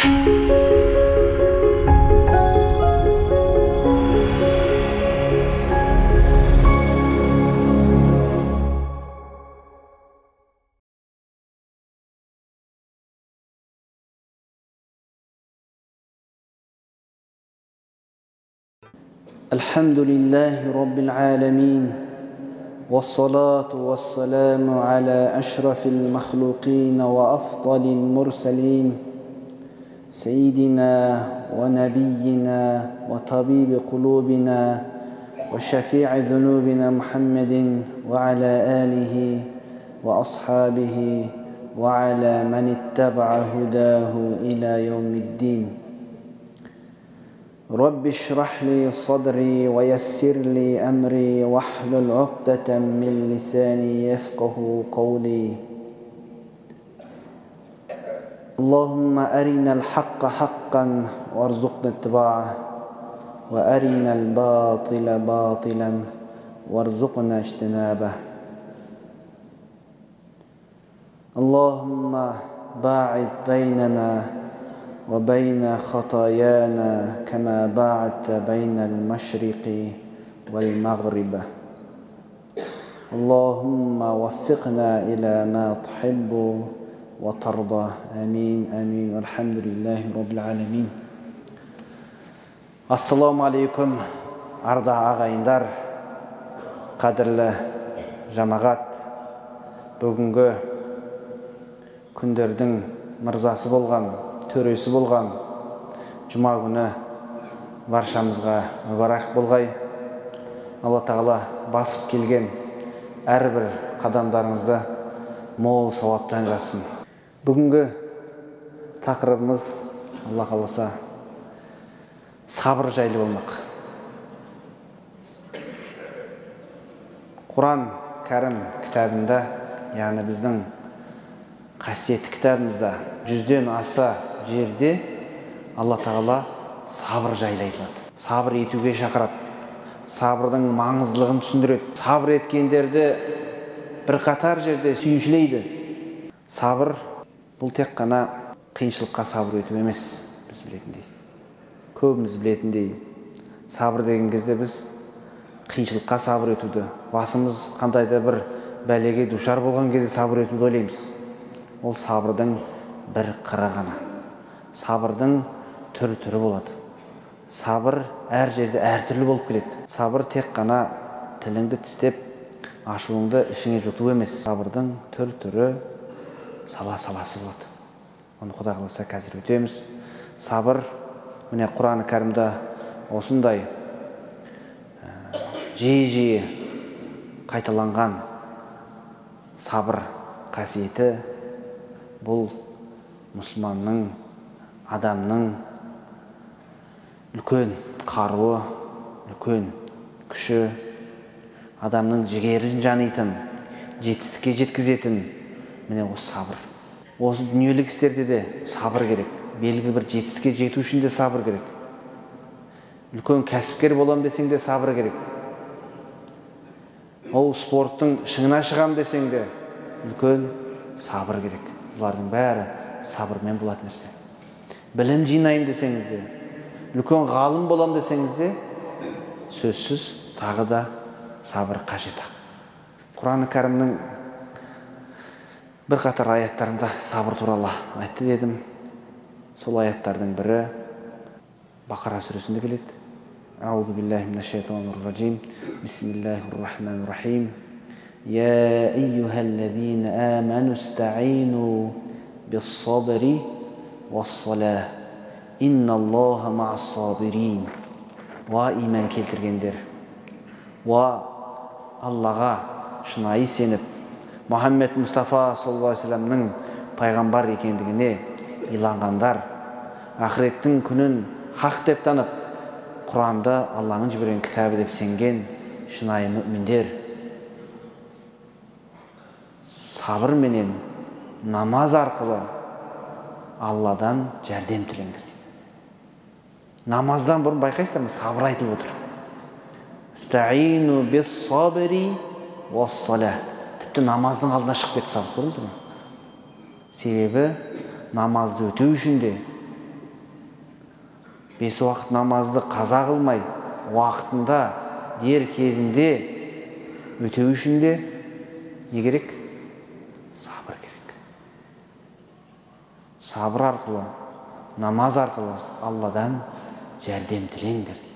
الحمد لله رب العالمين والصلاة والسلام على أشرف المخلوقين وأفضل المرسلين سيدنا ونبينا وطبيب قلوبنا وشفيع ذنوبنا محمد وعلى آله وأصحابه وعلى من اتبع هداه إلى يوم الدين. رب اشرح لي صدري ويسر لي أمري واحلل عقدة من لساني يفقه قولي. اللهم أرنا الحق حقا وارزقنا اتباعه وأرنا الباطل باطلا وارزقنا اجتنابه. اللهم باعد بيننا وبين خطايانا كما باعدت بين المشرق والمغرب. اللهم وفقنا إلى ما تحب. وترضى امين امين والحمد لله رب العالمين ассаламу алейкум арда ағайындар қадірлі жамағат бүгінгі күндердің мырзасы болған төресі болған жұма күні баршамызға мүбарак болғай алла тағала басып келген әрбір қадамдарыңызды мол сауаптан жазсын бүгінгі тақырыбымыз алла қаласа сабыр жайлы болмақ. Құран кәрім кітабында яғни біздің қасиетті кітабымызда жүзден аса жерде алла тағала сабыр жайлы айтылады. Сабыр етуге шақырады. Сабырдың маңыздылығын түсіндіреді. Сабыр еткендерді бірқатар жерде сүйіншілейді. Сабыр бұл тек қана қиыншылыққа сабыр ету емес біз білетіндей. Көбіміз білетіндей сабыр деген кезде біз қиыншылыққа сабыр етуді басымыз қандай да бір бәлеге душар болған кезде сабыр етуді ойлаймыз. Ол сабырдың бір қыры ғана. Сабырдың түр түрі болады. Сабыр әр жерде әртүрлі болып келеді. Сабыр тек қана тіліңді тістеп ашуыңды ішіңе жұту емес. Сабырдың түр түрі сала саласы болады. Оны құдай қаласа қазір өтеміз. Сабыр. Міне құран кәрімде осындай жиі жиі қайталанған сабыр қасиеті бұл мұсылманның адамның үлкен қаруы үлкен күші адамның жігерін жанитын жетістікке жеткізетін міне осы сабыр. Осы дүниелік істерде де сабыр керек. Белгілі бір жетістікке жету үшін де сабыр керек. Үлкен кәсіпкер боламын десең де сабыр керек. Ол спорттың шыңына шығамын десең де үлкен сабыр керек. Бұлардың бәрі сабырмен болатын нәрсе. Білім жинаймын десеңіз де үлкен ғалым боламын десеңіз де сөзсіз тағы да сабыр қажет ақ. Құран кәрімнің бірқатар аяттарында сабыр туралы айтты дедім сол аяттардың бірі бақара сүресінде келеді أعوذ بالله من الشيطان الرجيم بسم الله الرحمن الرحيم يا أيها الذين آمنوا استعينوا بالصبر والصلاة إن الله مع الصابرين ва иман келтіргендер уа аллаға шынайы сеніп мұхаммед мұстафа саллаллаху алейхи вассаламның пайғамбар екендігіне иланғандар ақыреттің күнін хақ деп танып құранды алланың жіберген кітабы деп сенген шынайы мүміндер сабырменен намаз арқылы алладан жәрдем тілеңдер дейді намаздан бұрын байқайсыздар ма сабыр айтылып отыр тіпті намаздың алдына шығып кетті сабыр көрдіңіздер ма себебі намазды өтеу үшін де бес уақыт намазды қаза қылмай уақытында дер кезінде өтеу үшін де не керек? Сабыр керек. Сабыр арқылы намаз арқылы алладан жәрдем тілеңдер дейді.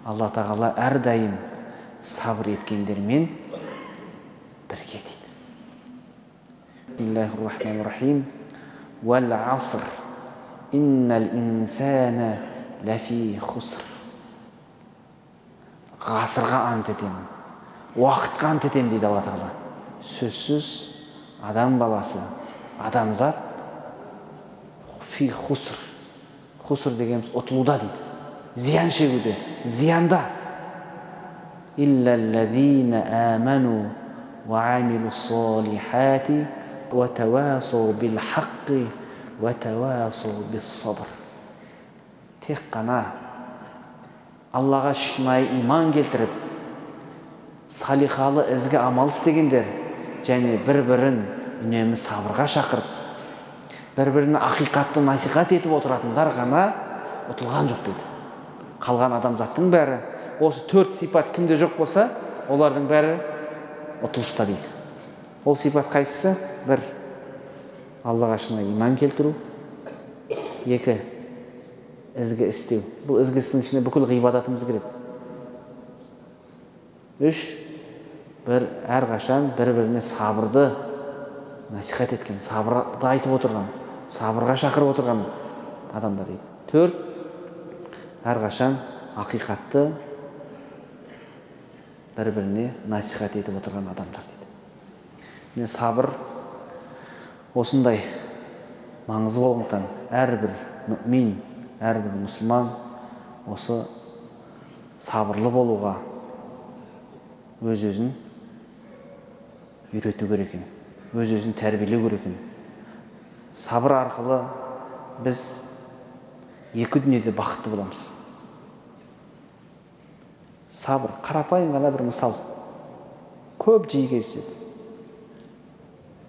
Алла тағала әрдайым сабыр еткендермен бірге дейді. Рахмани рахим ғасырға ант етемін уақытқа ант етемін дейді алла тағала. Сөзсіз адам баласы адамзат фи хуср. Хуср дегеніміз ұтылуда дейді. Зиян шегуде зиянда. آمنوا وعملوا الصالحات وتواصوا بالحق وتواصوا بالصبر тек қана аллаға шынайы иман келтіріп салихалы ізгі амал істегендер және бір бірін үнемі сабырға шақырып бір біріне ақиқатты насихат етіп отыратындар ғана ұтылған жоқ дейді қалған адамзаттың бәрі осы төрт сипат кімде жоқ болса олардың бәрі ұтылыста дейді. Ол сипат қайсысы? Бір аллаға шынайы иман келтіру. Екі ізгі істеу. Бұл ізгі істің ішіне бүкіл ғибадатымыз кіреді. Үш бір әрқашан бір біріне сабырды насихат еткен сабырды айтып отырған сабырға шақырып отырған адамдар дейді. Төрт әрқашан ақиқатты бір біріне насихат етіп отырған адамдар дейді. Міне сабыр осындай маңызы болғандықтан әрбір мүмин әрбір мұсылман осы сабырлы болуға өз өзін үйрету керек екен өз өзін тәрбиелеу керек екен. Сабыр арқылы біз екі дүниеде бақытты боламыз. Сабыр қарапайым ғана бір мысал. Көп жиі кездеседі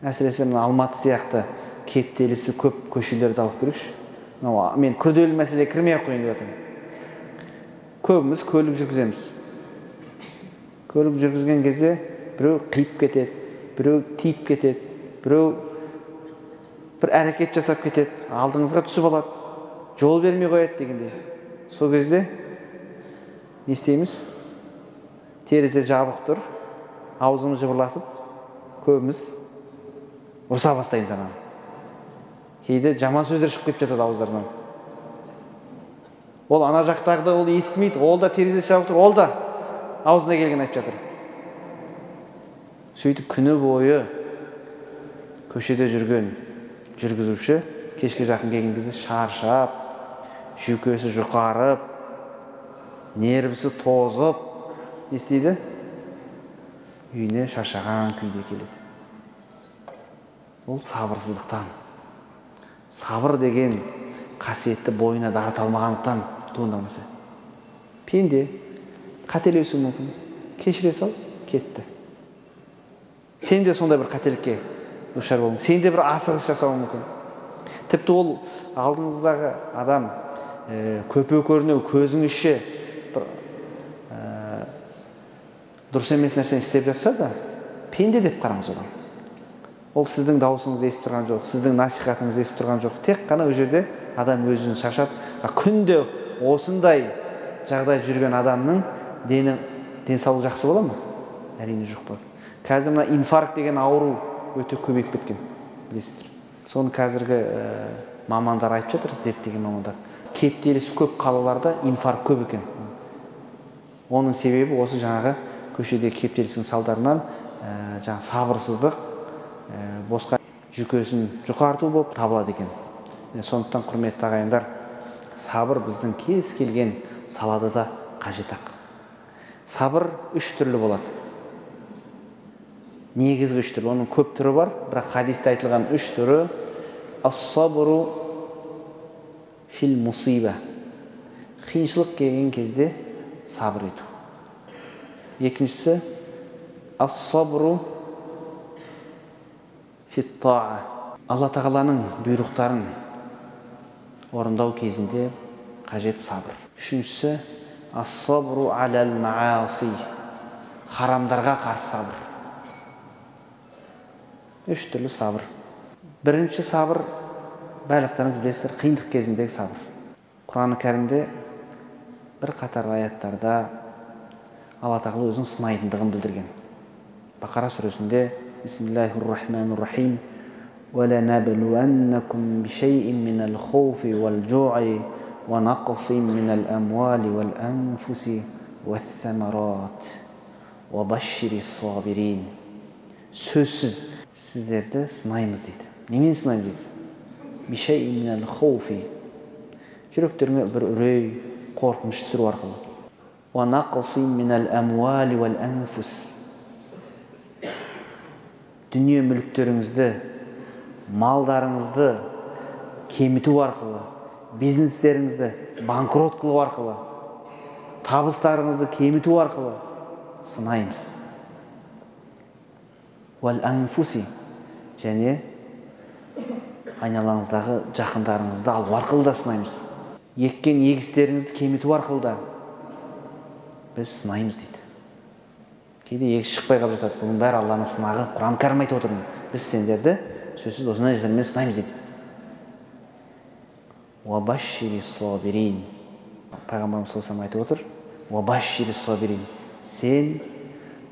әсіресе мына алматы сияқты кептелісі көп көшелерді алып көрейікші мынау мен күрделі мәселеге кірмей ақ қояйын деп жатырмын. Көбіміз көлік жүргіземіз. Көлік жүргізген кезде біреу қиып кетеді біреу тиіп кетеді біреу бір әрекет жасап кетеді алдыңызға түсіп алады жол бермей қояды дегендей. Сол кезде не істейміз? Терезе жабық тұр. Аузымыз жыбырлатып көбіміз ұрса бастаймыз ананы. Кейде жаман сөздер шығып кетіп жатады ауыздарынан. Ол ана жақтағыда ол естімейді ол да терезе жабық тұр ол да аузына келгенін айтып жатыр. Сөйтіп күні бойы көшеде жүрген жүргізуші кешке жақын келген кезде шаршап жүйкесі жұқарып нервісі тозып не істейді? Үйіне шаршаған күйде келеді. Ол сабырсыздықтан сабыр деген қасиетті бойына дарыта алмағандықтан туындаған нәрсе пенде қателесуі мүмкін. Кешіре сал кетті. Сен де сондай бір қателікке душар болуың сен де бір асығыс жасауың мүмкін. Тіпті ол алдыңыздағы адам ә, көпе көрінеу көзің іші дұрыс емес нәрсені істеп жатса да пенде деп қараңыз оған. Ол сіздің дауысыңызды естіп тұрған жоқ сіздің насихатыңызды естіп тұрған жоқ. Тек қана ол жерде адам өзін шаршап күнде осындай жағдай жүрген адамның дені денсаулығы жақсы бола ма? Әрине жоқ болады. Қазір мына инфаркт деген ауру өте көбейіп кеткен білесіздер. Соны қазіргі ә, мамандар айтып жатыр зерттеген мамандар. Кептеліс көп қалаларда инфаркт көп екен. Оның себебі осы жаңағы көшеде кептелістің салдарынан жаңағы сабырсыздық босқа жүйкесін жұқарту болып табылады екен. Сондықтан құрметті ағайындар сабыр біздің кез келген салада да қажет сабыр үш түрлі болады. Негізгі үш түрлі. Оның көп түрі бар бірақ хадисте айтылған үш түрі ассабру фил мусиба қиыншылық келген кезде сабыр ету. Екіншісі ассабру фиттаа алла тағаланың бұйрықтарын орындау кезінде қажет сабыр үшіншісі ассабру алал мааси харамдарға қарсы сабыр үш түрлі сабыр бірінші сабыр барлықтарыңыз білесіздер қиындық кезіндегі сабыр құран кәрімде бір қатар аяттарда алла тағала өзінің сынайтындығын білдірген бақара сүресінде бисмиллахи рахмани рахим ولنبلونكم بشيء من الخوف والجوع ونقص من الأموال والأنفس والثمرات وبشر الصابرين сөзсіз сіздерді сынаймыз дейді немен сынаймыз дейді бишей минал хауфи жүректеріңе бір үрей қорқыныш түсіру арқылы ونقص من الأموال والأنفس дүние мүліктеріңізді малдарыңызды кеміту арқылы бизнестеріңізді банкрот қылу арқылы табыстарыңызды кеміту арқылы сынаймыз анфуси және айналаңыздағы жақындарыңызды алу арқылы да сынаймыз еккен егістеріңізді кеміту арқылы да біз сынаймыз дейді. Кейде егіс шықпай қалып жатады. Бұның бәрі алланың сынағы құран кәрім айтып отыр біз сендерді сөзсіз осындай нәрселермен сынаймыз дейді. Пайғамбарымыз саллаллаху айтып отыр. Сен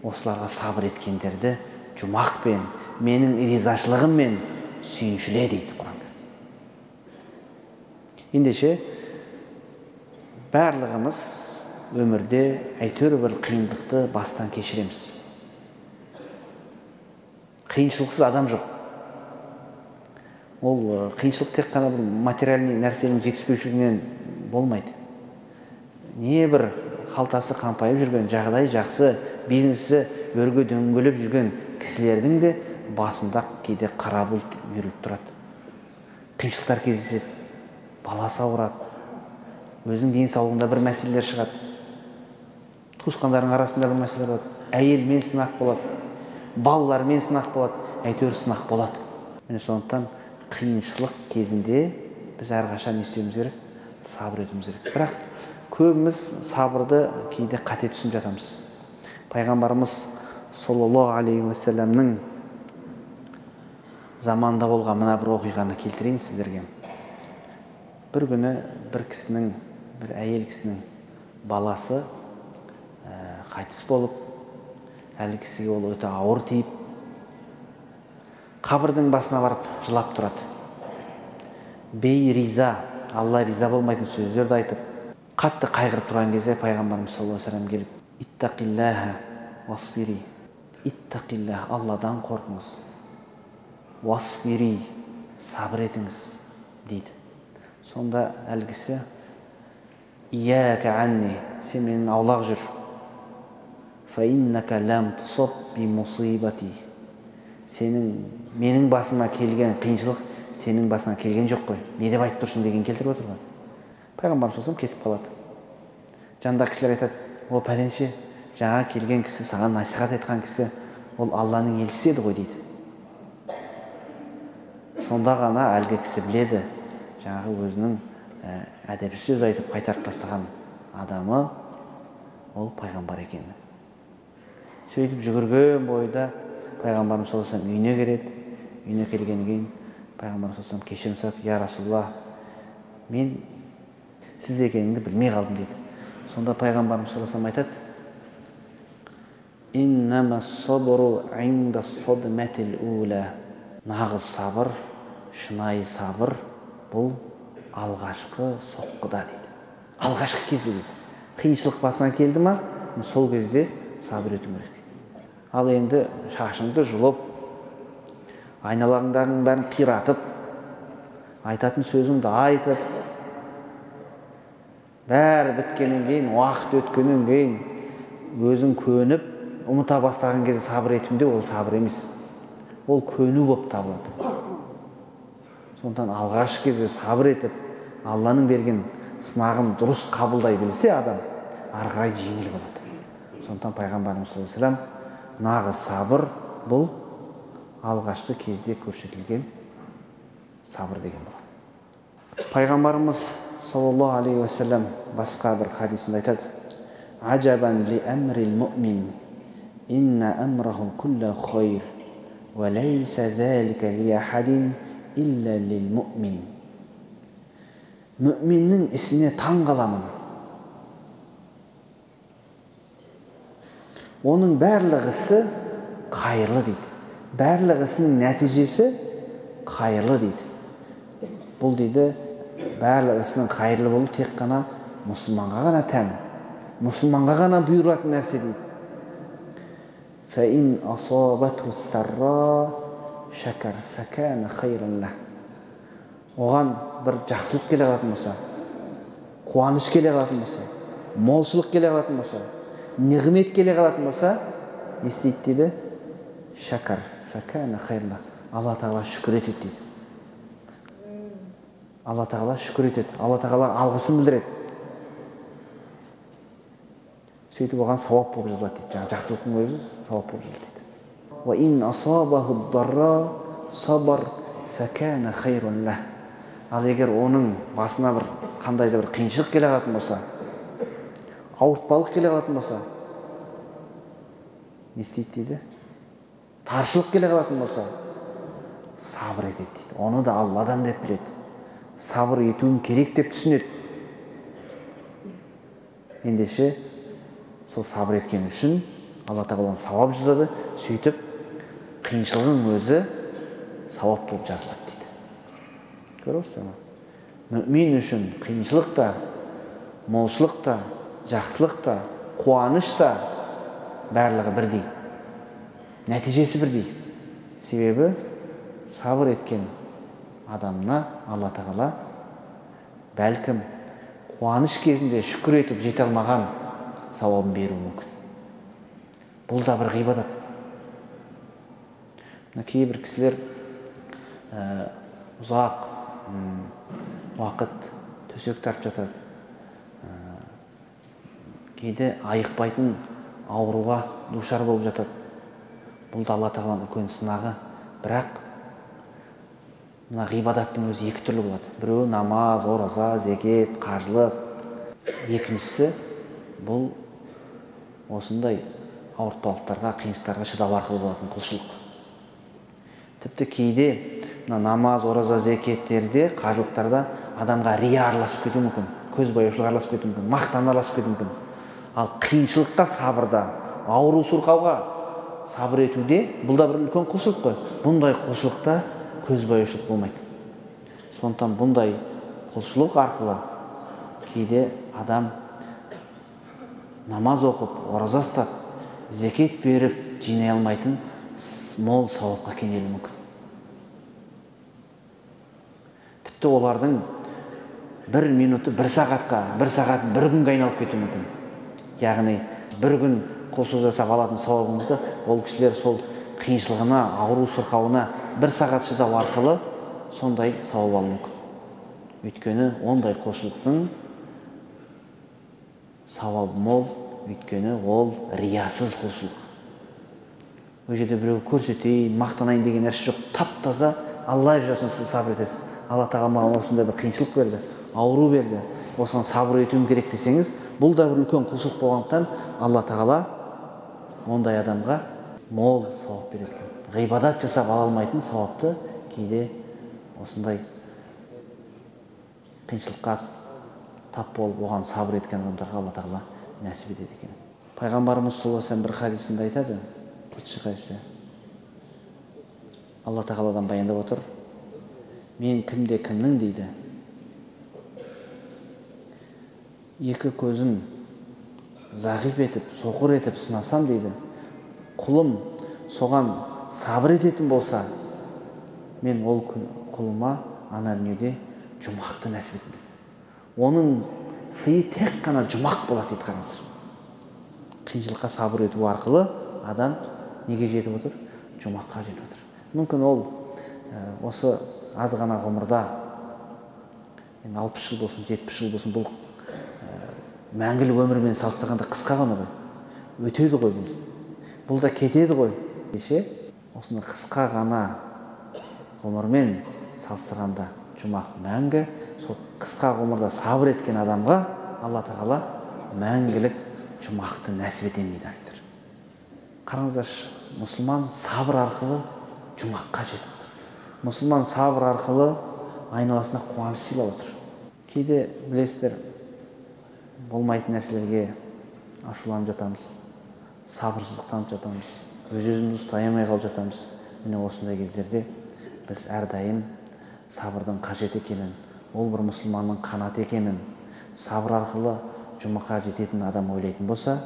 осыларға сабыр еткендерді жұмақпен менің ризашылығыммен сүйіншіле дейді құранда ендеше барлығымыз өмірде әйтеуір бір қиындықты бастан кешіреміз. Қиыншылықсыз адам жоқ. Ол қиыншылық тек қана бір материальный нәрсенің жетіспеушілігінен болмайды. Не бір қалтасы қампайып жүрген жағдайы жақсы бизнесі өрге дөңгелеп жүрген кісілердің де басында кейде қара бұлт үйіріліп тұрады. Қиыншылықтар кездеседі баласы ауырады өзінің денсаулығында бір мәселелер шығады. Туысқандарың арасында бір мәселе болады. Әйелмен сынақ болады. Балалармен сынақ болады. Әйтеуір сынақ болады. Міне сондықтан қиыншылық кезінде біз әрқашан не істеуіміз керек? Сабыр етуіміз керек. Бірақ көбіміз сабырды кейде қате түсініп жатамыз. Пайғамбарымыз саллаллаху алейхи уассаламның заманында болған мына бір оқиғаны келтірейін сіздерге. Бір күні бір кісінің бір әйел кісінің баласы қайтыс болып әлгі кісіге ол өте ауыр тиіп қабірдің басына барып жылап тұрады. Бей риза алла риза болмайтын сөздерді айтып қатты қайғырып тұрған кезде пайғамбарымыз саллаллаху вассалам келіп иттақиллаха уасбири иттақилля алладан қорқыңыз уасбири сабыр етіңіз дейді. Сонда әлгісі ияка анни сен менен аулақ жүр сенің менің басыма келген қиыншылық сенің басыңа келген жоқ қой не деп айтып тұрсың деген келтіріп отыр ғой пайғамбарымыз кетіп қалады жанындағы кісілер айтады о пәленше жаңа келген кісі саған насихат айтқан кісі ол алланың елшісі еді ғой дейді сонда ғана әлгі кісі біледі жаңағы өзінің әдепсіз сөз айтып қайтарып тастаған адамы ол пайғамбар екенін сөйтіп жүгірген бойда пайғамбарымыз саллаллаху алейhi үйіне келеді үйіне келгеннен кейін пайғамбарымыз саллаллаху алейhi кешірім сұрап я расулалла мен сіз екеніңді білмей қалдым дейді сонда пайғамбарымыз саллаллаху алейhi айтады нағыз сабыр шынайы сабыр бұл алғашқы соққыда дейді. Алғашқы кезде дейді. Қиыншылық басыңа келді ма? Сол кезде сабыр ету керек ал енді шашыңды жұлып айналаңдағының бәрін қиратып айтатын сөзіңді айтып бәрі біткеннен кейін уақыт өткеннен кейін өзің көніп ұмыта бастаған кезде сабыр етуім ол сабыр емес. Ол көну болып табылады. Сондықтан алғашқы кезде сабыр етіп алланың берген сынағын дұрыс қабылдай білсе адам ары қарай жеңіл болады. Сондықтан пайғамбарымыз саллаллаху нағыз сабыр бұл. Алғашқы кезде көрсетілген сабыр деген болады пайғамбарымыз саллаллаху алейхи уассалам басқа бір хадисінде айтады. Ажабан ли әмрил мумин инна әмраху күллә хайр уәләйсә зәлика ли ахадин илля лил мумин мүминнің ісіне таң қаламын. Оның барлық ісі қайырлы дейді. Барлық ісінің нәтижесі қайырлы дейді. Бұл дейді барлық ісінің қайырлы болуы тек қана мұсылманға ғана тән мұсылманға ғана бұйыратын нәрсе дейді. Оған бір жақсылық келе қалатын болса қуаныш келе қалатын болса молшылық келе қалатын болса нығмет келе қалатын болса не істейді дейді? Шәкәр алла тағала шүкір етеді дейді. Алла тағала шүкір етеді. Алла тағала алғысын білдіреді. Сөйтіп оған сауап болып жазылады дейді. Жаңағы жақсылықтың өзі сауап болып жазылады дейді. Ал егер оның басына бір қандай да бір қиыншылық келе қалатын болса ауыртпалық келе қалатын болса не істейді дейді? Таршылық келе қалатын болса сабыр етеді дейді. Оны да алладан деп біледі. Сабыр етуім керек деп түсінеді. Ендеше сол сабыр еткен үшін алла тағала сауап жазады сөйтіп қиыншылығың өзі сауап болып жазылады көріп отырсыздар ма мүмин үшін қиыншылық та молшылық та жақсылық та қуаныш та барлығы бірдей нәтижесі бірдей себебі сабыр еткен адамына алла тағала бәлкім қуаныш кезінде шүкір етіп жете алмаған сауабын беруі мүмкін. Бұл да бір ғибадат. Мына кейбір кісілер ұзақ уақыт төсек тартып жатады. Кейде айықпайтын ауруға душар болып жатады. Бұл да алла тағаланың үлкен сынағы. Бірақ мына ғибадаттың өзі екі түрлі болады. Біреуі намаз ораза зекет қажылық екіншісі бұл осындай ауыртпалықтарға қиыншылықтарға шыдау арқылы болатын құлшылық. Тіпті кейде мына намаз ораза зекеттерде қажылықтарда адамға рия араласып кетуі мүмкін көзбояушылық араласып кетуі мүмкін мақтан араласып кетуі мүмкін. Ал қиыншылыққа сабырда ауру сұрқауға сабыр етуде бұл да бір үлкен құлшылық қой. Бұндай құлшылықта көзбояушылық болмайды. Сондықтан бұндай құлшылық арқылы кейде адам намаз оқып ораза ұстап зекет беріп жинай алмайтын мол сауапқа кенелуі мүмкін. Тіпті олардың бір минуты бір сағатқа бір сағат бір күнге айналып кетуі мүмкін. Яғни бір күн құлшылық жасап алатын сауабымызды ол кісілер сол қиыншылығына ауру сырқауына бір сағат шыдау арқылы сондай сауап алуы мүмкін. Өйткені ондай құлшылықтың сауабы мол өйткені ол риясыз құлшылық ол жерде біреу көрсетейін мақтанайын деген нәрсе жоқ. Тап таза алла үшін сіз сабыр етесіз. Алла тағала маған осындай бір қиыншылық берді ауру берді. Осыған сабыр етуім керек десеңіз бұл да бір үлкен құлшылық болғандықтан алла тағала ондай адамға мол сауап береді. Екен ғибадат жасап ала алмайтын сауапты кейде осындай қиыншылыққа тап болып оған сабыр еткен адамдарға алла тағала нәсіп етеді екен. Пайғамбарымыз саллаллаху бір хадисінде айтады. Кетші қайсысы алла тағаладан баяндап отыр. Мен кімде кімнің? дейді. Екі көзін зағип етіп соқыр етіп сынасам дейді. Құлым соған сабыр ететін болса мен ол құлыма ана дүниеде жұмақты нәсіп етемін оның сыйы тек қана жұмақ болады дейді қараңыздар қиыншылыққа сабыр ету арқылы адам неге жетіп отыр? Жұмаққа жетіп отыр. Мүмкін ол осы аз ғана ғұмырда енді алпыс жыл болсын жетпіс жыл болсын бұл ә, мәңгілік өмірмен салыстырғанда қысқа ғана ғой. Өтеді ғой бұл. Бұл да кетеді ғой. Десе осындай қысқа ғана ғұмырмен салыстырғанда жұмақ мәңгі сол қысқа ғұмырда сабыр еткен адамға алла тағала мәңгілік жұмақты нәсіп етемін дейді айтыр қараңыздаршы мұсылман сабыр арқылы жұмаққа жетіп отыр. Мұсылман сабыр арқылы айналасына қуаныш сыйлап отыр. Кейде білесіздер болмайтын нәрселерге ашуланып жатамыз сабырсыздық танытып жатамыз өз өзімізді ұстай алмай қалып жатамыз. Міне осындай кездерде біз әрдайым сабырдың қажет екенін ол бір мұсылманның қанаты екенін сабыр арқылы жұмаққа жететін адам ойлайтын болса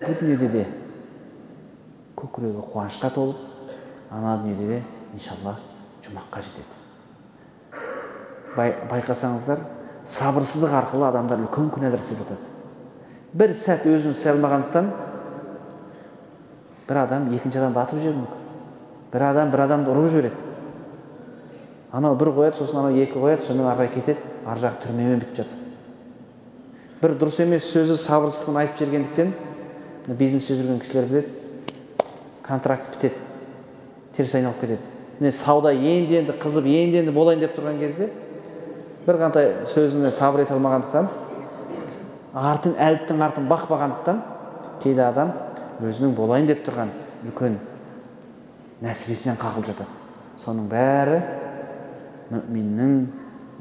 бұл дүниеде де көкірегі қуанышқа толып ана дүниеде де иншалла жұмаққа жетеді. Байқасаңыздар сабырсыздық арқылы адамдар үлкен күнәлар істеп жатады бір сәт өзін ұстай алмағандықтан бір адам екінші адамды атып жіберуі мүмкін. Бір адам бір адамды ұрып жібереді. Анау бір қояды сосын анау екі қояды сонымен ары қарай кетеді ар жағы түрмемен бітіп жатады бір дұрыс емес сөзі сабырсыздықпен айтып жібергендіктен бизнесте жүрген кісілер біледі контракт бітеді теріс айналып кетеді. Міне сауда енді енді қызып енді енді болайын деп тұрған кезде бір қандай сөзіне сабыр ете алмағандықтан артын әліптің артын бақпағандықтан кейде адам өзінің болайын деп тұрған үлкен нәсібесінен қағылып жатады. Соның бәрі мүминнің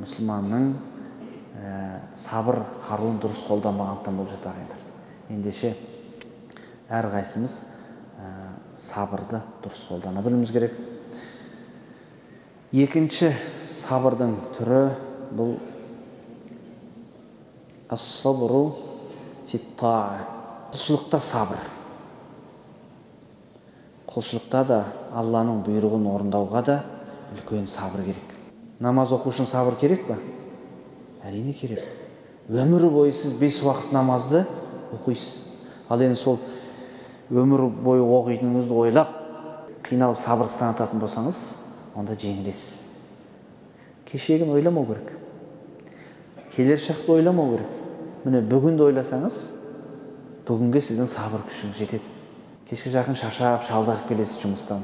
мұсылманның ә, сабыр қаруын дұрыс қолданбағандықтан болып жатыр ағайындар. Ендеше әрқайсымыз ә, сабырды дұрыс қолдана білуіміз керек. Екінші сабырдың түрі бұл ассабру құлшылықта сабыр. Құлшылықта да алланың бұйрығын орындауға да үлкен сабыр керек. Намаз оқу үшін сабыр керек па? Әрине керек. Өмір бойы сіз бес уақыт намазды оқисыз. Ал енді сол өмір бойы оқитыныңызды ойлап қиналып сабырсыз танытатын болсаңыз онда жеңілесіз. Кешегін ойламау керек. Келер шақты ойламау керек. Міне бүгінді ойласаңыз бүгінге сіздің сабыр күшіңіз жетеді. Кешке жақын шаршап шалдығып келесіз жұмыстан.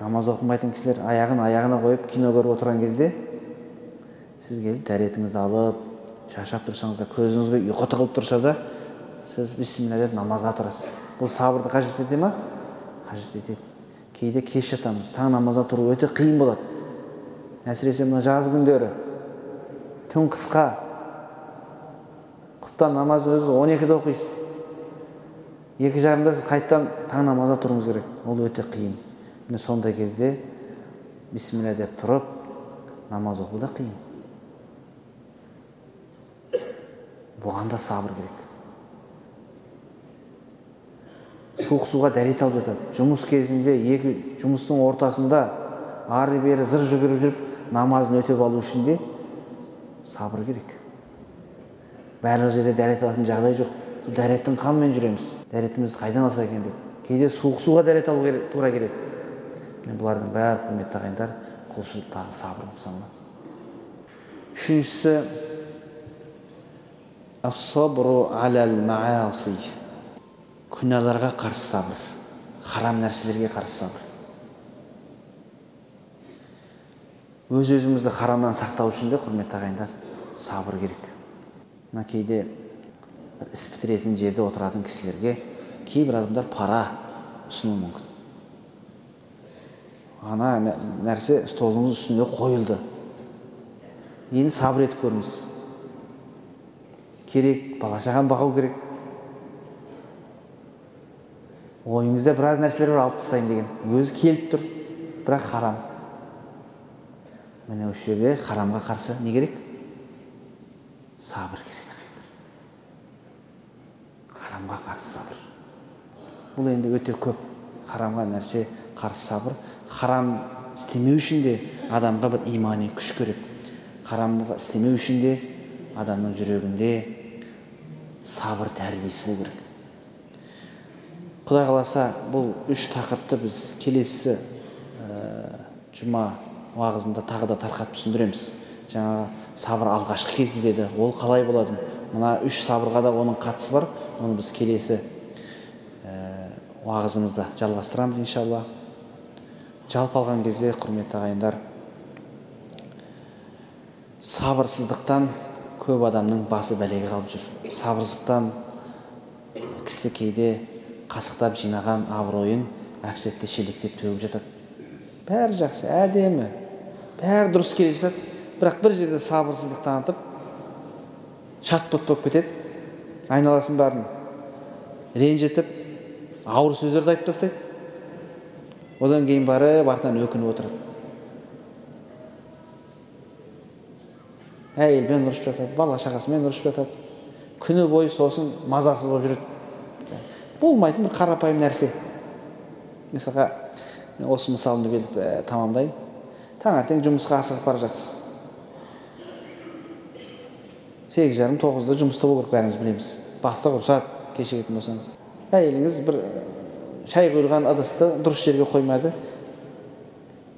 Намаз оқымайтын кісілер аяғын аяғына қойып кино көріп отырған кезде сіз келіп дәретіңізді алып шаршап тұрсаңыз да көзіңізге ұйқы тығылып тұрса да сіз бисмилля деп намазға тұрасыз. Бұл сабырды қажет ете ма? Қажет етеді. Кейде кеш жатамыз таң намазға тұру өте қиын болады. Әсіресе мына жаз күндері. Түн қысқа. Құптан намазды өзі он екіде оқисыз. Екі жарымда сіз қайтадан таң намазға тұруыңыз керек. Ол өте қиын. Міне сондай кезде бисмилля деп тұрып намаз оқу да қиын. Бұған да сабыр керек. Суық суға дәрет алып жатады. Жұмыс кезінде екі жұмыстың ортасында ары бері зыр жүгіріп жүріп намазын өтеп алу үшін де сабыр керек барлық жерде дәрет алатын жағдай жоқ сол дәреттің қамымен жүреміз дәретімізді қайдан алсақ екен деп кейде суық суға дәрет алу керек, тура келеді міне бұлардың бәрі құрметті ағайындар құлшылықтағы сабыр болып саналады үшіншісі күнәларға қарсы сабыр харам нәрселерге қарсы сабыр өз өзімізді харамнан сақтау үшін де құрметті ағайындар сабыр керек. Мына кейде іс бітіретін жерде отыратын кісілерге кейбір адамдар пара ұсынуы мүмкін. Ана нәрсе столыңыз үстіне қойылды. Енді сабыр етіп көріңіз? Керек бала шағаны бағу керек. Ойыңызда біраз нәрселер бар алып тастайын деген. Өзі келіп тұр бірақ харам. Міне осы жерде харамға қарсы не керек сабыр керек харамға қарсы сабыр бұл енді өте көп харамға нәрсе қарсы сабыр харам істемеу үшін де адамға бір имани күш керек харамға істемеу үшін де адамның жүрегінде сабыр тәрбиесі болу керек құдай қаласа бұл үш тақырыпты біз келесі ә, жұма уағызында тағы да тарқатып түсіндіреміз. Жаңағы сабыр алғашқы кезде деді ол қалай болады? Мына үш сабырға да оның қатысы бар оны біз келесі ә, уағызымызда жалғастырамыз иншалла. Жалпы алған кезде құрметті ағайындар сабырсыздықтан көп адамның басы бәлеге қалып жүр. Сабырсыздықтан кісі кейде қасықтап жинаған абыройын әп сәтте шелектеп төгіп жатады бәрі жақсы әдемі. Бәрі дұрыс келе жатады. Бірақ бір жерде сабырсыздық танытып шат бұт болып кетеді. Айналасын бәрін ренжітіп ауыр сөздерді айтып тастайды. Одан кейін барып артынан өкініп отырады. Әйелмен ұрысып жатады бала шағасымен ұрысып жатады. Күні бойы сосын мазасыз болып жүреді. Болмайтын бір қарапайым нәрсе. Мысалға осы мысалымды келіп ә, тамамдайын. Таңертең жұмысқа асығып бара жатсыз. Сегіз жарым тоғызда жұмыста болу керек бәріміз білеміз. Бастық ұрысады кешігетін болсаңыз. Әйеліңіз бір шай құйылған ыдысты дұрыс жерге қоймады.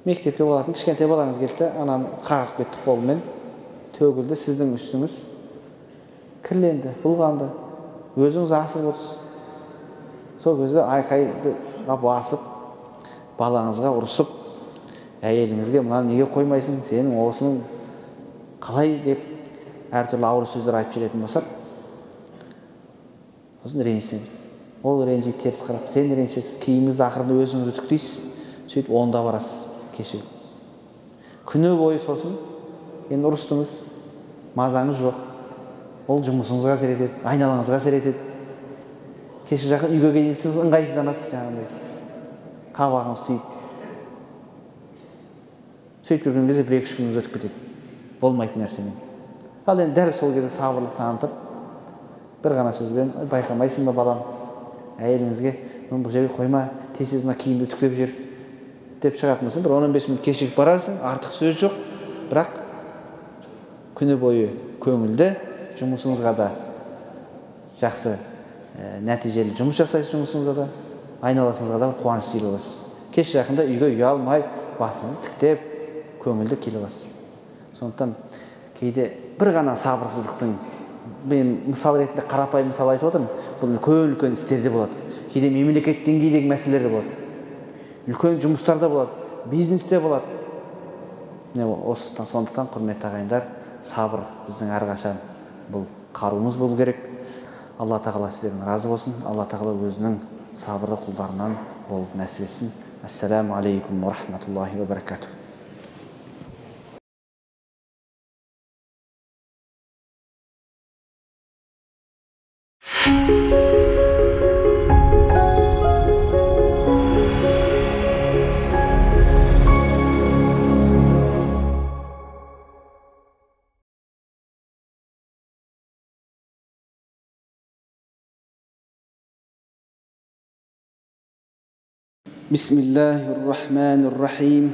Мектепке баратын кішкентай балаңыз келді да ананы қағып кетті қолымен. Төгілді сіздің үстіңіз. Кірленді бұлғанды. Өзіңіз асығып отырсыз. Сол кезде айқайды басып балаңызға ұрысып әйеліңізге мынаны неге қоймайсың? Сенің осының қалай деп әртүрлі ауыр сөздер айтып жіберетін болсақ сосын ренжісеміз. Ол ренжиді теріс қарап сен ренжісесіз киіміңізді ақырында өзіңіз үтіктейсіз сөйтіп онда барасыз кешігіп. Күні бойы сосын енді ұрыстыңыз мазаңыз жоқ ол жұмысыңызға әсер етеді айналаңызға әсер етеді кешке жақын үйге келген сіз ыңғайсызданасыз жаңағыдай қабағыңыз түйіп. Сөйтіп жүрген кезде бір екі үш күніңіз өтіп кетеді. Болмайтын нәрсемен. Ал енді дәл сол кезде сабырлық танытып бір ғана сөзбен байқамайсың ба балам? Әйеліңізге бұл жерге қойма тез тез мына киімді үтіктеп жүр деп шығатын болсаң бір он он бес минут кешігіп барасың артық сөз жоқ. Бірақ күні бойы көңілді жұмысыңызға да жақсы ә, нәтижелі жұмыс жасайсыз жұмысыңызда да айналасыңызға да қуаныш сыйлай аласыз кеш жақында үйге ұялмай басыңызды тіктеп көңілді келе аласыз сондықтан кейде бір ғана сабырсыздықтың мен мысал ретінде қарапайым мысал айтып отырмын бұл үлкен үлкен істерде болады. Кейде мемлекет деңгейдегі мәселелерде болады. Үлкен жұмыстарда болады бизнесте болады. Міне осыдан сондықтан құрметті ағайындар сабыр біздің әрқашан бұл қаруымыз болу керек. Алла тағала сіздерден разы болсын. Алла тағала өзінің сабырлы құлдарынан болып нәсіп етсін. Ассаламу алейкум уа рахматуллахи уа баракатух. بسم الله الرحمن الرحيم.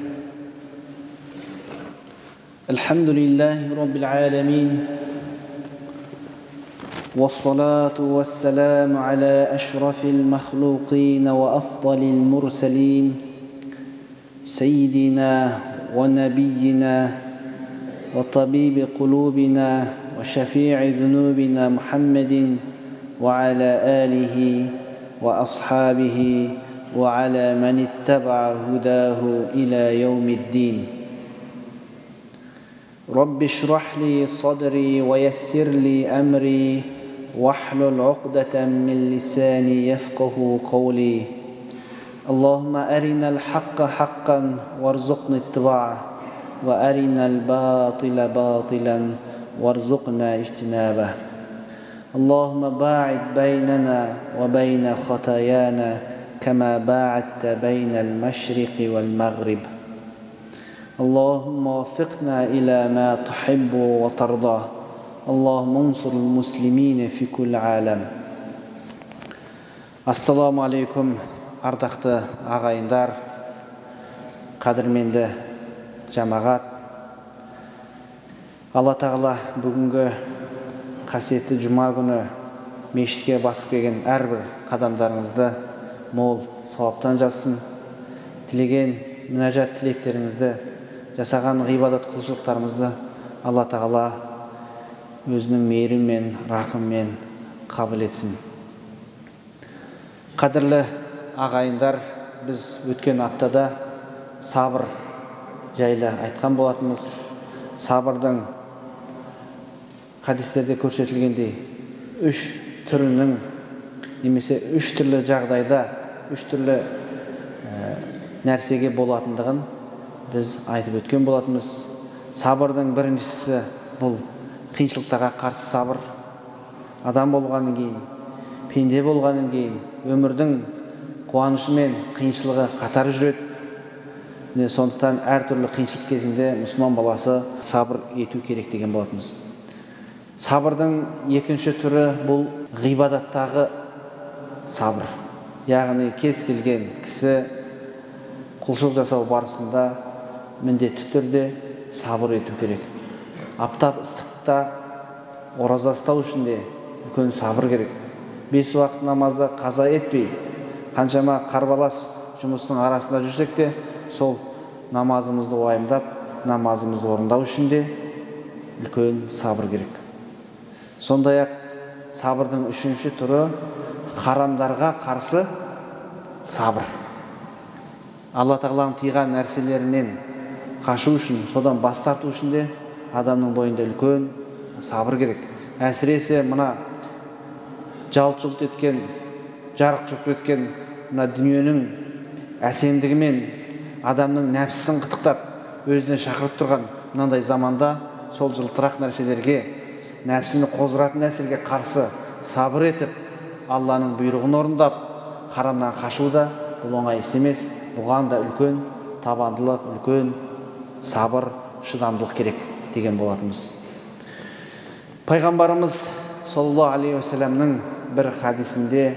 الحمد لله رب العالمين. والصلاة والسلام على أشرف المخلوقين وأفضل المرسلين. سيدنا ونبينا وطبيب قلوبنا وشفيع ذنوبنا محمد وعلى آله وأصحابه وعلى من اتبع هداه إلى يوم الدين. رب اشرح لي صدري ويسر لي أمري واحلل عقدة من لساني يفقه قولي. اللهم أرنا الحق حقا وارزقنا اتباعه وأرنا الباطل باطلا وارزقنا اجتنابه. اللهم باعد بيننا وبين خطايانا كما باعدت بين المشرق والمغرب اللهم وفقنا الى ما تحب وترضى اللهم انصر المسلمين في كل عالم ассаламу алейкум ардақты ағайындар қадірменді жамағат алла тағала бүгінгі қасиетті жұма күні мешітке басып келген әрбір қадамдарыңызды мол сауаптан жазсын. Тілеген мінәжат тілектеріңізді жасаған ғибадат құлшылықтарымызды алла тағала өзінің мейірімен рақыммен қабыл етсін. Қадірлі ағайындар біз өткен аптада сабыр жайлы айтқан болатынбыз. Сабырдың хадистерде көрсетілгендей үш түрінің немесе үш түрлі жағдайда үш түрлі ә, нәрсеге болатындығын біз айтып өткен болатынбыз. Сабырдың біріншісі бұл қиыншылықтарға қарсы сабыр. Адам болғаннан кейін пенде болғаннан кейін өмірдің қуанышы мен қиыншылығы қатар жүреді. Міне сондықтан әртүрлі қиыншылық кезінде мұсылман баласы сабыр ету керек деген болатынбыз. Сабырдың екінші түрі бұл ғибадаттағы сабыр. Яғни кез келген кісі құлшылық жасау барысында міндетті түрде сабыр ету керек. Аптап ыстықта ораза ұстау үшін де үлкен сабыр керек. Бес уақыт намазды қаза етпей қаншама қарбалас жұмыстың арасында жүрсек те сол намазымызды уайымдап намазымызды орындау үшін де үлкен сабыр керек. Сондай ақ сабырдың үшінші түрі харамдарға қарсы сабыр алла тағаланың тыйған нәрселерінен қашу үшін содан бас тарту үшін де адамның бойында үлкен сабыр керек әсіресе мына жалт жұлт еткен жарық жұрт еткен мына дүниенің әсемдігімен адамның нәпсісін қытықтап өзіне шақырып тұрған мынандай заманда сол жылтырақ нәрселерге нәпсіні қоздыратын нәрселерге қарсы сабыр етіп алланың бұйрығын орындап харамнан қашу да бұл оңай іс емес. Бұған да үлкен табандылық үлкен сабыр шыдамдылық керек деген болатынбыз. Пайғамбарымыз саллаллаху алейхи уассаламның бір хадисінде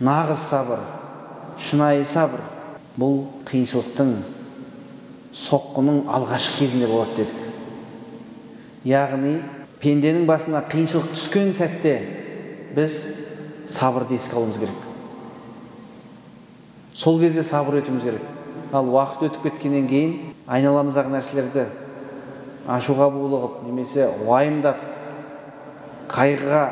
нағыз сабыр шынайы сабыр. Бұл қиыншылықтың соққының алғашқы кезінде болады дедік. Яғни пенденің басына қиыншылық түскен сәтте біз сабырды еске алуымыз керек. Сол кезде сабыр етуіміз керек. Ал уақыт өтіп кеткеннен кейін айналамыздағы нәрселерді ашуға булығып немесе уайымдап қайғыға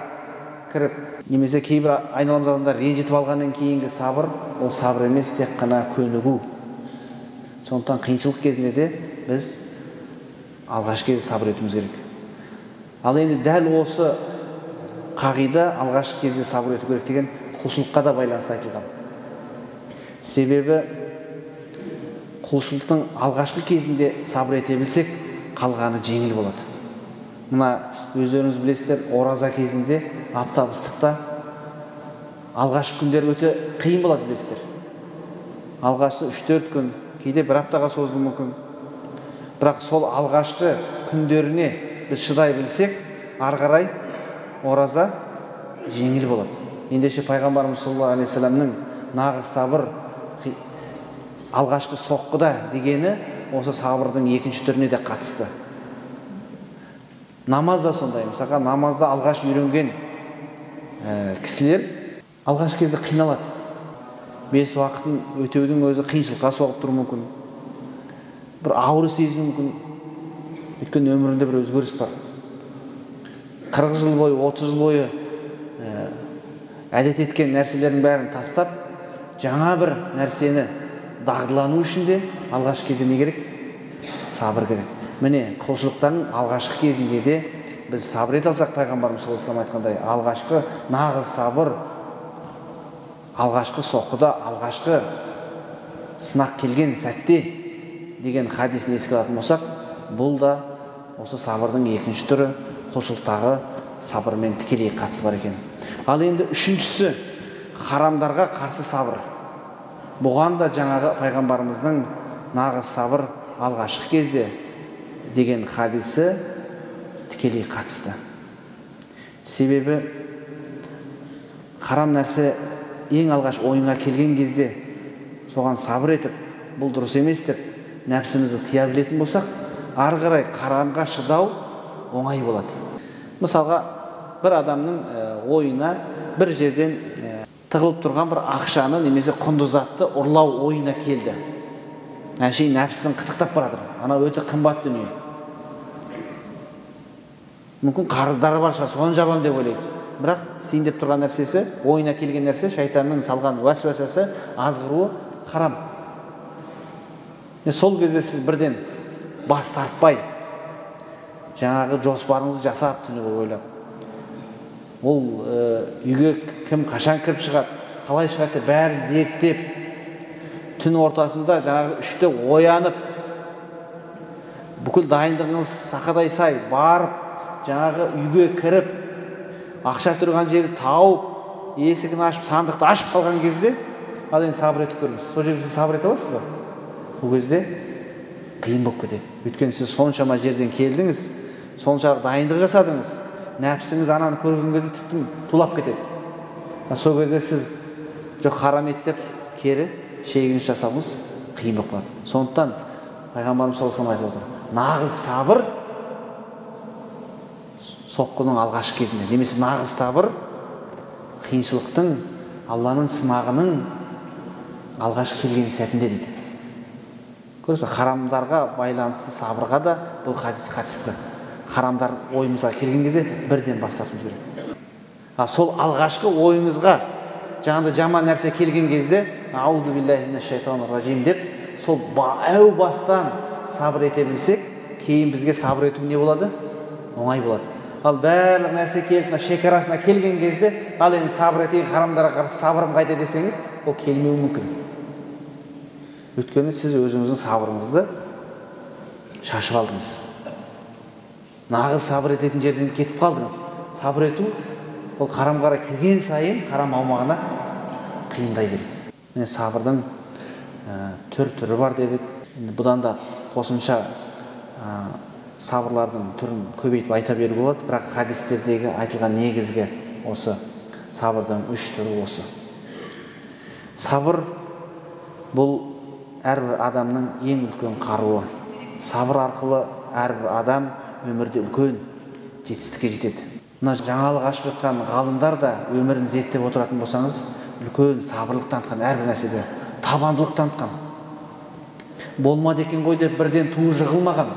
кіріп немесе кейбір айналамыздағы адамдар ренжітіп алғаннан кейінгі сабыр ол сабыр емес тек қана көнігу. Сондықтан қиыншылық кезінде де біз алғашқы кезде сабыр етуіміз керек. Ал енді дәл осы қағида алғашқы кезде сабыр ету керек деген құлшылыққа да байланысты айтылған. Себебі құлшылықтың алғашқы кезінде сабыр ете білсек қалғаны жеңіл болады. Мына өздеріңіз білесіздер ораза кезінде аптап ыстықта алғашқы күндер өте қиын болады білесіздер. Алғашқы үш төрт күн кейде бір аптаға созылуы мүмкін. Бірақ сол алғашқы күндеріне біз шыдай білсек ары қарай ораза жеңіл болады. Ендеше пайғамбарымыз саллаллаху алейхи вассаламның нағыз сабыр алғашқы соққыда дегені осы сабырдың екінші түріне де қатысты. Намаз да сондай. Мысалға намазды алғаш үйренген ә, кісілер алғашқы кезде қиналады. Бес уақытын өтеудің өзі қиыншылыққа соғып тұруы мүмкін. Бір ауыр сезінуі мүмкін. Өйткені өмірінде бір өзгеріс бар. қырық жыл бойы отыз жыл бойы ә, әдет еткен нәрселердің бәрін тастап жаңа бір нәрсені дағдылану үшін де алғашқы кезде не керек? Сабыр керек. Міне құлшылықтың алғашқы кезінде де біз сабыр ете алсақ пайғамбарымыз саллаллаху алейhi айтқандай алғашқы нағыз сабыр алғашқы соққыда алғашқы сынақ келген сәтте деген хадисін еске алатын болсақ бұл да осы сабырдың екінші түрі құлшылықтағы сабырмен тікелей қатысы бар екен. Ал енді үшіншісі харамдарға қарсы сабыр. Бұған да жаңағы пайғамбарымыздың нағыз сабыр алғашқы кезде деген хадисі тікелей қатысты. Себебі харам нәрсе ең алғаш ойыңа келген кезде соған сабыр етіп бұл дұрыс емес деп нәпсімізді тыя білетін болсақ ары қарай харамға шыдау оңай болады мысалға бір адамның ойына бір жерден тығылып тұрған бір ақшаны немесе құнды затты ұрлау ойына келді. Әшейін нәпсісін қытықтап бара жатыр анау өте қымбат дүние. Мүмкін қарыздары бар шығар соны жабамын деп ойлайды. Бірақ істейін деп тұрған нәрсесі ойына келген нәрсе шайтанның салған уәсуәсасы азғыруы харам. Сол кезде сіз бірден бас тартпай. Жаңағы жоспарыңызды жасап түні бойы ойлап. Ол үйге кім қашан кіріп шығады? Қалай шығады? Бәрін зерттеп. Түн ортасында жаңағы үште оянып. Бүкіл дайындығыңыз сақадай сай. Барып жаңағы үйге кіріп ақша тұрған жерді тауып есігін ашып сандықты ашып қалған кезде ал енді сабыр етіп көріңіз. Сол жерде сіз сабыр ете аласыз ба? Бұл кезде? Қиын болып кетеді. Өйткені сіз соншама жерден келдіңіз соншалық дайындық жасадыңыз. Нәпсіңіз ананы көрген кезде тіптен тулап кетеді. Сол кезде сіз жоқ харам ет деп кері шегініс жасауыңыз қиын болып қалады. Сондықтан пайғамбарымыз саллаллаху алейhi айтып отыр нағыз сабыр соққының алғашқы кезінде. Немесе нағыз сабыр қиыншылықтың алланың сынағының алғаш келген сәтінде дейді. Көрдіңіз ба харамдарға байланысты сабырға да бұл хадис қатысты. Харамдар ойымызға келген кезде бірден бас тартуымыз керек. А сол алғашқы ойыңызға жаңағыдай жаман нәрсе келген кезде аузу ражим деп сол әу бастан сабыр ете білсек кейін бізге сабыр ету не болады? Оңай болады. Ал барлық нәрсе келіп мына шекарасына келген кезде ал енді сабыр етейін харамдарға қарсы сабырым қайда? десеңіз ол келмеуі мүмкін. Өйткені сіз өзіңіздің сабырыңызды шашып алдыңыз. Нағыз сабыр ететін жерден кетіп қалдыңыз. Сабыр ету ол харамға қарай кірген сайын харам аумағына қиындай береді. Міне сабырдың ә, түр түрі бар дедік. Бұдан да қосымша сабырлардың түрін көбейтіп айта беруге болады. Бірақ хадистердегі айтылған негізгі осы сабырдың үш түрі осы. Сабыр бұл әрбір адамның ең үлкен қаруы. Сабыр арқылы әрбір адам өмірде үлкен жетістікке жетеді. Мына жаңалық ашып жатқан ғалымдар да өмірін зерттеп отыратын болсаңыз үлкен сабырлық танытқан әрбір нәрседе табандылық танытқан. Болмады екен ғой деп бірден туы жығылмаған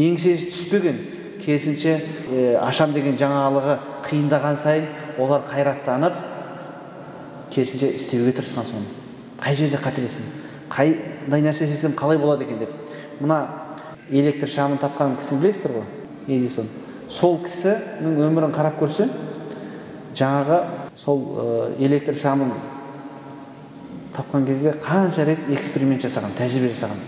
еңсесі түспеген керісінше ә, ашам деген жаңалығы қиындаған сайын олар қайраттанып керісінше істеуге тырысқан соны қай жерде қателестім қандай нәрсе істесем қалай болады екен деп. Мына электр шамын тапқан кісіні білесіздер ғой эдисон. Сол кісінің өмірін қарап көрсе жаңағы сол электр шамын тапқан кезде қанша рет эксперимент жасаған тәжірибе жасаған.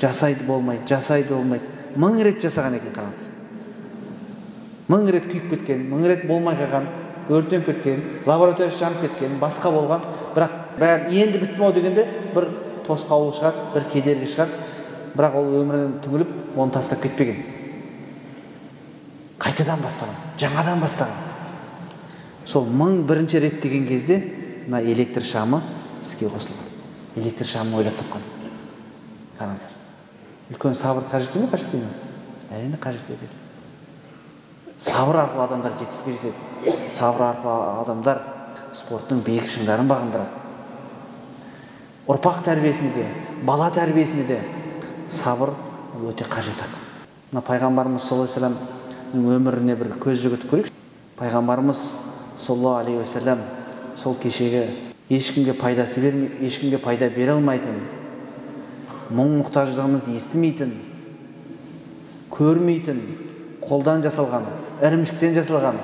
Жасайды болмайды жасайды болмайды. Мың рет жасаған екен қараңыздар. Мың рет күйіп кеткен мың рет болмай қалған өртеніп кеткен лабораториясы жанып кеткен басқа болған. Бірақ бәрі енді бітті ау дегенде бір тосқауыл шығады бір кедергі шығады. Бірақ ол өмірінен түңіліп оны тастап кетпеген. Қайтадан бастаған жаңадан бастаған. Сол мың бірінші рет деген кезде мына электр шамы іске қосылған. Электр шамын ойлап тапқан. Қараңыздар. Үлкен сабырды қажет ме қажет ме әрине қажет етеді. Сабыр арқылы адамдар жетістікке жетеді. Сабыр арқылы адамдар спорттың биік шыңдарын бағындырады. Ұрпақ тәрбиесінде де бала тәрбиесінде де сабыр өте қажет ақ. Мына пайғамбарымыз саллаллаху алейhi вассаламның өміріне бір көз жүгіртіп көрейікші пайғамбарымыз саллаллаху алейхи уассалам сол кешегі ешкімге пайдасы бермей ешкімге пайда бере алмайтын мұң мұқтаждығымызды естімейтін көрмейтін қолдан жасалған ірімшіктен жасалған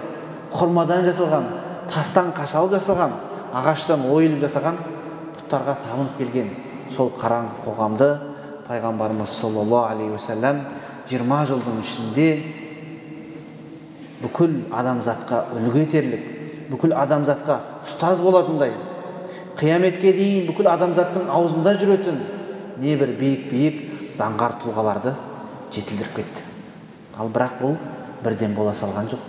құрмадан жасалған тастан қашалып жасалған ағаштан ойылып жасаған бұттарға табынып келген сол қараңғы қоғамды пайғамбарымыз саллаллаху алейхи уассалам жиырма жылдың ішінде бүкіл адамзатқа үлгі етерлік бүкіл адамзатқа ұстаз болатындай қияметке дейін бүкіл адамзаттың аузында жүретін небір биік биік заңғар тұлғаларды жетілдіріп кетті. Ал бірақ бұл бірден бола салған жоқ.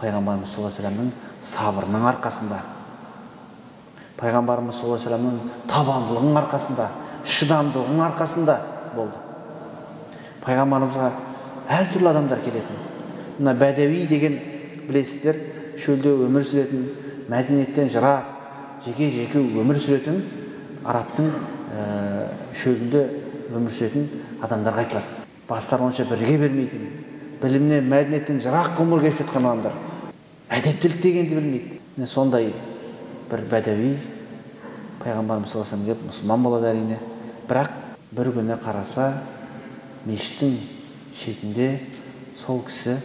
Пайғамбарымыз саллаллаху вассаламның сабырының арқасында пайғамбарымыз саллаллаху алейhi вассаламның табандылығының арқасында шыдамдылығының арқасында болды пайғамбарымызға әртүрлі адамдар келетін мына бәдәуи деген білесіздер шөлде өмір сүретін мәдениеттен жырақ жеке жеке өмір сүретін арабтың ә, шөлінде өмір сүретін адамдарға айтылады бастары онша бірге бермейтін білімнен мәдениеттен жырақ ғұмыр кешіп жатқан адамдар әдептілік дегенді білмейді сондай бір бәдәуи пайғамбарымыз саллаллаху алейhi келіп мұсылман болады әрине бірақ бір күні қараса мешіттің шетінде сол кісі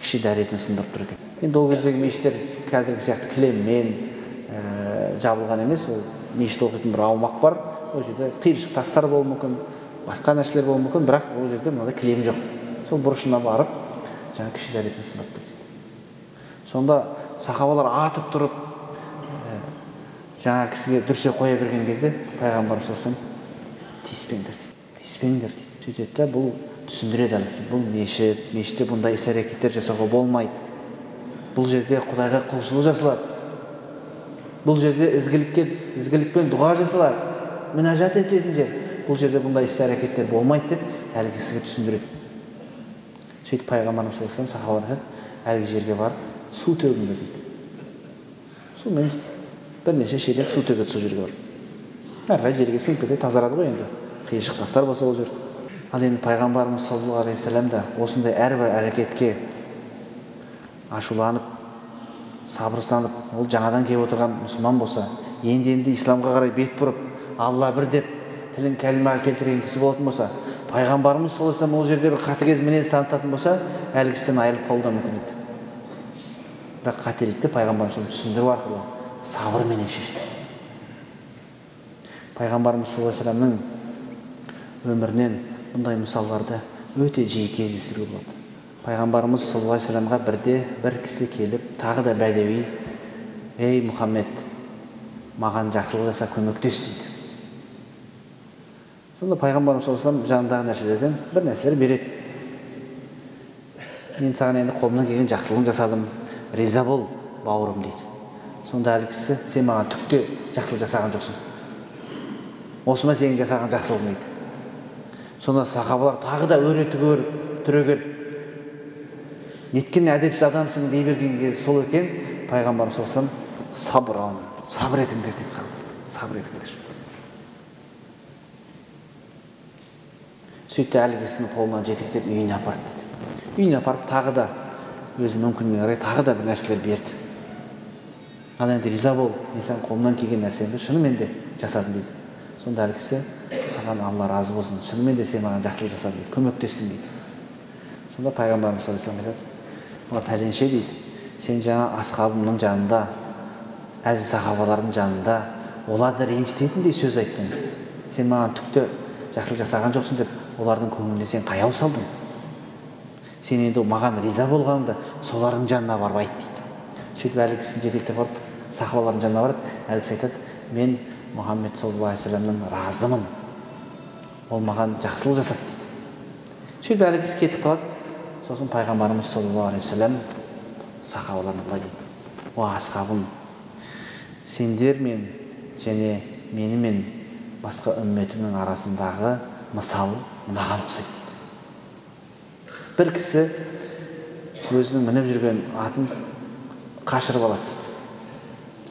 кіші дәретін сындырып тұр екен енді ол кездегі мешіттер қазіргі сияқты кілеммен ә, жабылған емес ол мешіт оқитын бір аумақ бар ол жерде қиыршық тастар болуы мүмкін басқа нәрселер болуы мүмкін бірақ ол жерде мынандай кілем жоқ сол бұрышына барып жаңағы кіші дәретін сындырып сонда сахабалар атып тұрып жаңа кісіге дүрсе қоя берген кезде пайғамбарымыз саллаллаху тиіспеңдер дейді тиіспеңдер дейді сөйтеді да бұл түсіндіреді әлгі бұл мешіт мешітте бұндай іс әрекеттер жасауға болмайды. Бұл жерде құдайға құлшылық жасалады. Бұл жерде ізгілікке ізгілікпен дұға жасалады. Мінәжат етілетін жер. Бұл жерде бұндай іс әрекеттер болмайды деп әлгі кісіге түсіндіреді. Сөйтіп пайғамбарымыз саллаллаху алейhi сахабалар әлгі жерге барып су төгіңдер дейді. Сумен бірнеше шелек су төгеді сол жерге барып әрі жерге сіңіп кетеді тазарады ғой енді қиыршық тастар болса ол жер ал енді пайғамбарымыз саллаллаху алейхи вассалам да осындай әрбір әрекетке ашуланып сабырсызданып ол жаңадан келіп отырған мұсылман болса енді енді исламға қарай бет бұрып алла бір деп тілін кәлимаға келтірген кісі болатын болса пайғамбарымыз саллаллаху алейhi ол жерде бір қатыгез мінез танытатын болса әлгі кісіден айырылып қалуы да мүмкін еді бірақ қателікті пайғамбарымыз түсіндіру арқылы сабырменен шешті. Пайғамбарымыз саллаллаху алейhi вассаламның өмірінен бұндай мысалдарды өте жиі кездестіруге болады. Пайғамбарымыз саллаллаху вассаламға бірде бір кісі келіп тағы да бәдеуи ей мұхаммед маған жақсылық жаса көмектес дейді. Сонда пайғамбарымыз саллаллаху алейhi жанындағы нәрселерден бір нәрселер береді. Мен саған енді қолымнан келген жақсылығын жасадым риза бол бауырым дейді. Сонда әлгі кісі сен маған түк те жақсылық жасаған жоқсың. Осы ма сенің жасаған жақсылығың дейді сонда сахабалар тағы да өре түрегеліп неткен әдепсіз адамсың дей берген кезде сол екен пайғамбарымыз саллаллаху сабыр сабыр етіңдер дейді сабыр етіңдер сөйтті әлгі кісіні қолынан жетектеп үйіне апарды дейді үйіне апарып тағы да өз мүмкіндігіне қарай тағы да бір нәрселер берді. Ал енді риза бол мен саған қолымнан келген нәрсемді шынымен де жасадым дейді сонда әлгі кісі саған алла разы болсын шынымен де сен маған жақсылық жасадың дейді көмектестің дейді сонда пайғамбарымыз саллаллаху алейhi айтады пәленше дейді сен жаңа асхабымның жанында әзіз сахабалардың жанында оларды ренжітетіндей сөз айттың сен маған түк те жақсылық жасаған жоқсың деп олардың көңіліне сен қаяу салдың сен енді маған риза болғаныңды солардың жанына барып айт дейді сөйтіп әлгі кісіні жетектеп барып сахабалардың жанына барады әлгі кісі айтады мен мұхаммед саллаллаху алейхи вассаламнан разымын. Ол маған жақсылық жасады дейді сөйтіп әлгі кісі кетіп қалады. Сосын пайғамбарымыз саллаллаху алейхи вассалам сахабаларына былай дейді о асхабым сендермен және менімен басқа үмметімнің арасындағы мысал мынаған ұқсайды дейді. Бір кісі өзінің мініп жүрген атын қашырып алады дейді.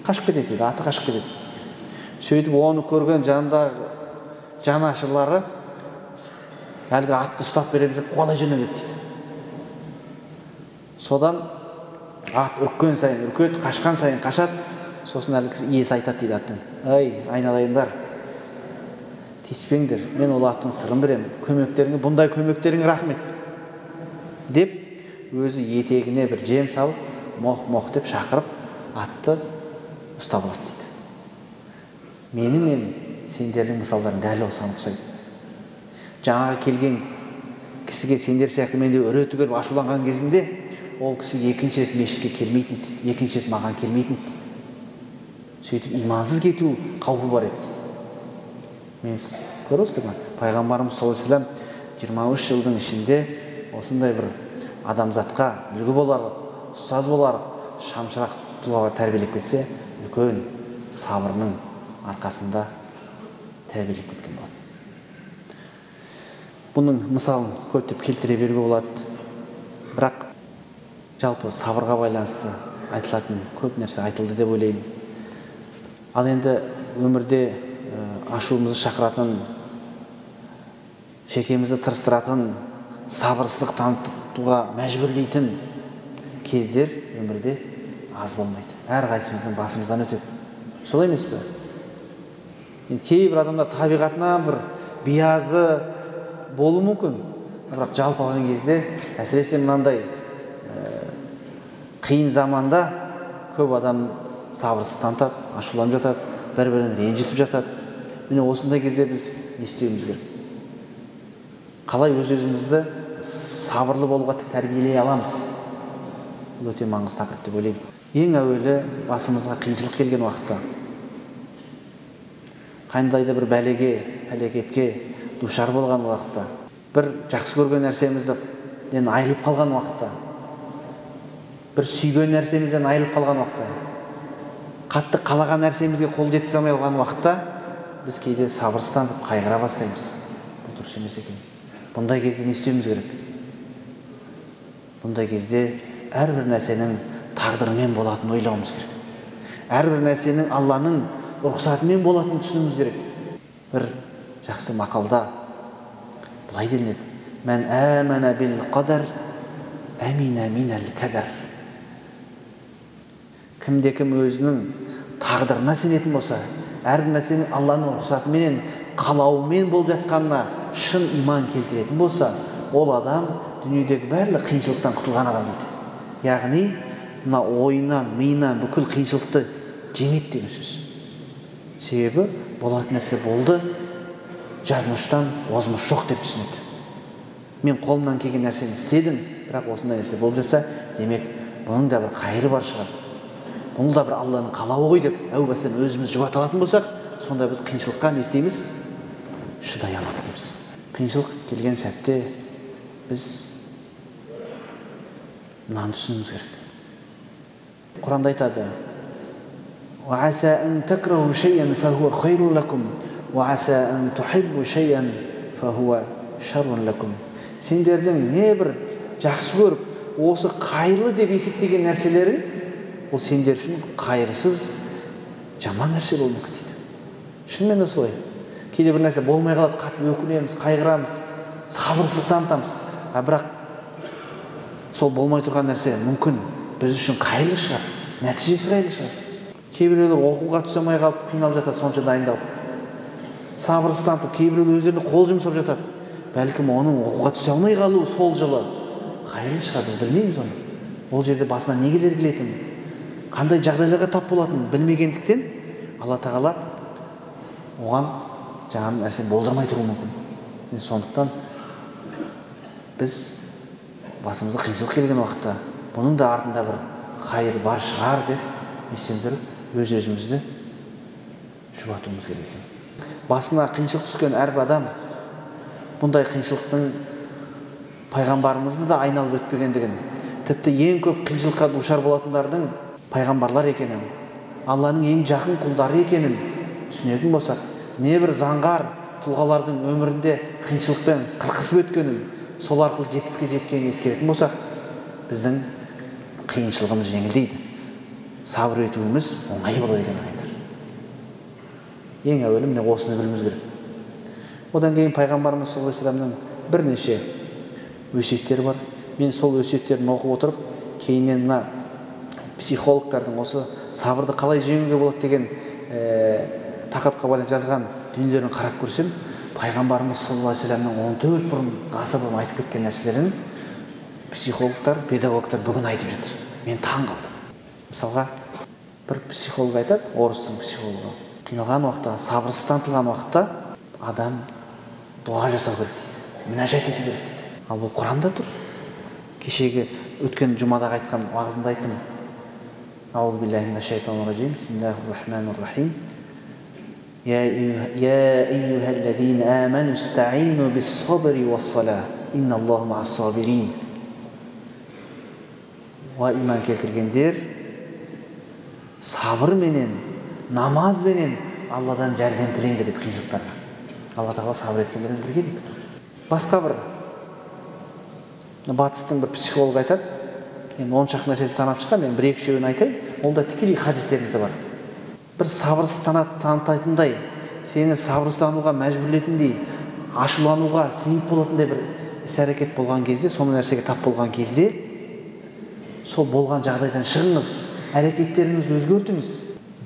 Қашып кетеді дейді аты қашып кетеді. Сөйтіп оны көрген жанындағы жанашырлары әлгі атты ұстап береміз деп қуалай жөнеледі дейді. Содан ат үріккен сайын үркеді қашқан сайын қашады. Сосын әлгі иесі айтады дейді аттың. Ей айналайындар тиіспеңдер мен ол аттың сырын білемін көмектеріңе бұндай көмектеріңе рахмет деп өзі етегіне бір жем салып моқ моқ деп шақырып атты ұстап алады дейді. Мені мен сендердің мысалдарың дәл осыған ұқсайды. Жаңағы келген кісіге сендер сияқты менде үреті келіп ашуланған кезінде ол кісі екінші рет мешітке келмейтін дейді. Екінші рет маған келмейтін дейді. Сөйтіп имансыз кету қаупі бар еді мен көріп ма? Пайғамбарымыз саллаллаху жиырма үш жылдың ішінде осындай бір адамзатқа үлгі боларлық ұстаз боларлық шамшырақ тұлғалар тәрбиелеп кетсе үлкен сабырының арқасында тәрбиелеп кеткен болады бұның мысалын көптеп келтіре беруге болады. Бірақ жалпы сабырға байланысты айтылатын көп нәрсе айтылды деп ойлаймын. Ал енді өмірде ашуымызды шақыратын шекемізді тырыстыратын сабырсыздық танытуға мәжбүрлейтін кездер өмірде аз болмайды. Әрқайсымыздың басымыздан өтеді. Солай емес пе? Енді кейбір адамдар табиғатынан бір биязы болуы мүмкін. Бірақ жалпы алған кезде әсіресе мынандай қиын заманда көп адам сабырсыз танытады ашуланып жатады бір бірін ренжітіп жатады. Міне осындай кезде біз не істеуіміз керек? Қалай өз өзімізді сабырлы болуға тәрбиелей аламыз? Бұл өте маңызды тақырып деп ойлаймын. Ең әуелі басымызға қиыншылық келген уақытта. Қандай да бір бәлеге пәлекетке душар болған уақытта. Бір жақсы көрген нәрсемізден айырылып қалған уақытта. Бір сүйген нәрсемізден айырылып қалған уақытта. Қатты қалаған нәрсемізге қол жеткізе алмай қалған уақытта біз кейде сабырсызданып қайғыра бастаймыз. Бұл дұрыс емес екен. Бұндай кезде не істеуіміз керек? Бұндай кезде әрбір нәрсенің тағдырымен болатынын ойлауымыз керек. Әрбір нәрсенің алланың рұқсатымен болатынын түсінуіміз керек. Бір жақсы мақалда былай делінеді. Мән әмәна бил қадар әмина минәл кәдәр кімде кім өзінің тағдырына сенетін болса әрбір нәрсенің алланың рұқсатыменен қалауымен болып жатқанына шын иман келтіретін болса ол адам дүниедегі барлық қиыншылықтан құтылған адам дейді. Яғни мына ойынан миынан бүкіл қиыншылықты жеңеді деген сөз себебі болатын нәрсе болды жазмыштан озмыш жоқ деп түсінеді мен қолымнан келген нәрсені істедім бірақ осындай нәрсе болып жатса демек бұның да бір қайыры бар шығар бұл да бір алланың қалауы ғой деп әу бастан өзіміз жұбата алатын болсақ сонда біз қиыншылыққа не істейміз шыдай алады екенбіз қиыншылық келген сәтте біз мынаны түсінуіміз керек құранда айтады сендердің небір жақсы көріп осы қайырлы деп есептеген нәрселерің ол сендер үшін қайырсыз жаман нәрсе болуы мүмкін дейді шынымен де солай кейде бір нәрсе болмай қалады қатты өкінеміз қайғырамыз сабырсыздық танытамыз а бірақ сол болмай тұрған нәрсе мүмкін біз үшін қайырлы шығар нәтижесі қайырлы шығар кейбіреулер оқуға түсе алмай қалып қиналып жатады сонша дайындалып. Сабырсыз танытып кейбіреулер өздеріне қол жұмсап жатады. Бәлкім оның оқуға түсе алмай қалуы сол жылы. Қайырлы шығар біз білмейміз оны. Ол жерде басына не келер келетінін. Қандай жағдайларға тап болатынын білмегендіктен алла тағала оған жаңағы нәрсе болдырмай тұруы мүмкін. Сондықтан біз басымызға қиыншылық келген уақытта бұның да артында бір қайыр бар шығар деп не өз өзімізді жұбатуымыз керек екен басына қиыншылық түскен әрбір адам бұндай қиыншылықтың пайғамбарымызды да айналып өтпегендігін тіпті ең көп қиыншылыққа душар болатындардың пайғамбарлар екенін алланың ең жақын құлдары екенін түсінетін болсақ небір заңғар тұлғалардың өмірінде қиыншылықпен қырқысып өткенін сол арқылы жетістікке жеткенін ескеретін болсақ біздің қиыншылығымыз жеңілдейді сабыр етуіміз оңай болады екен ағайындар ең әуелі міне осыны білуіміз керек одан кейін пайғамбарымыз саллаллаху алейхи бірнеше өсиеттері бар мен сол өсиеттерін оқып отырып кейіннен мына психологтардың осы сабырды қалай жеңуге болады деген ә, тақырыпқа байланысты жазған дүниелерін қарап көрсем пайғамбарымыз саллаллаху алейхи вассаламның он төрт бұрын ғасыр бұрын айтып кеткен нәрселерін психологтар педагогтар бүгін айтып жатыр мен таң қалдым мысалға бір психолог айтады орыстың психологы қиналған уақытта сабырсыз танытылған уақытта адам дұға жасау керек дейді мінәжат ету керек дейді ал бұл құранда тұр кешегі өткен жұмадағы айтқан уағызымда айттым أعوذ بالله من الشيطان الرجيم بسم الله الرحمن الرحيم يا أيها, يا أيها الذين آمنوا استعينوا بالصبر والصلاة إن الله مع الصابرين уа иман келтіргендер сабырменен намазбенен алладан жәрдем тілеңдер дейді қиыншылықтарға. Алла тағала сабыр еткендермен бірге дейді. Басқа бір батыстың бір психологы айтады. Енді он шақты нәрсені санап шыққан мен бір екі үшеуін айтайын. Ол да тікелей хадистерімізде бар. Бір сабырсыздана танытатындай сені сабырсыздануға мәжбүрлейтіндей ашулануға себеп болатындай бір іс әрекет болған кезде сондай нәрсеге тап болған кезде сол болған жағдайдан шығыңыз әрекеттеріңізді өзгертіңіз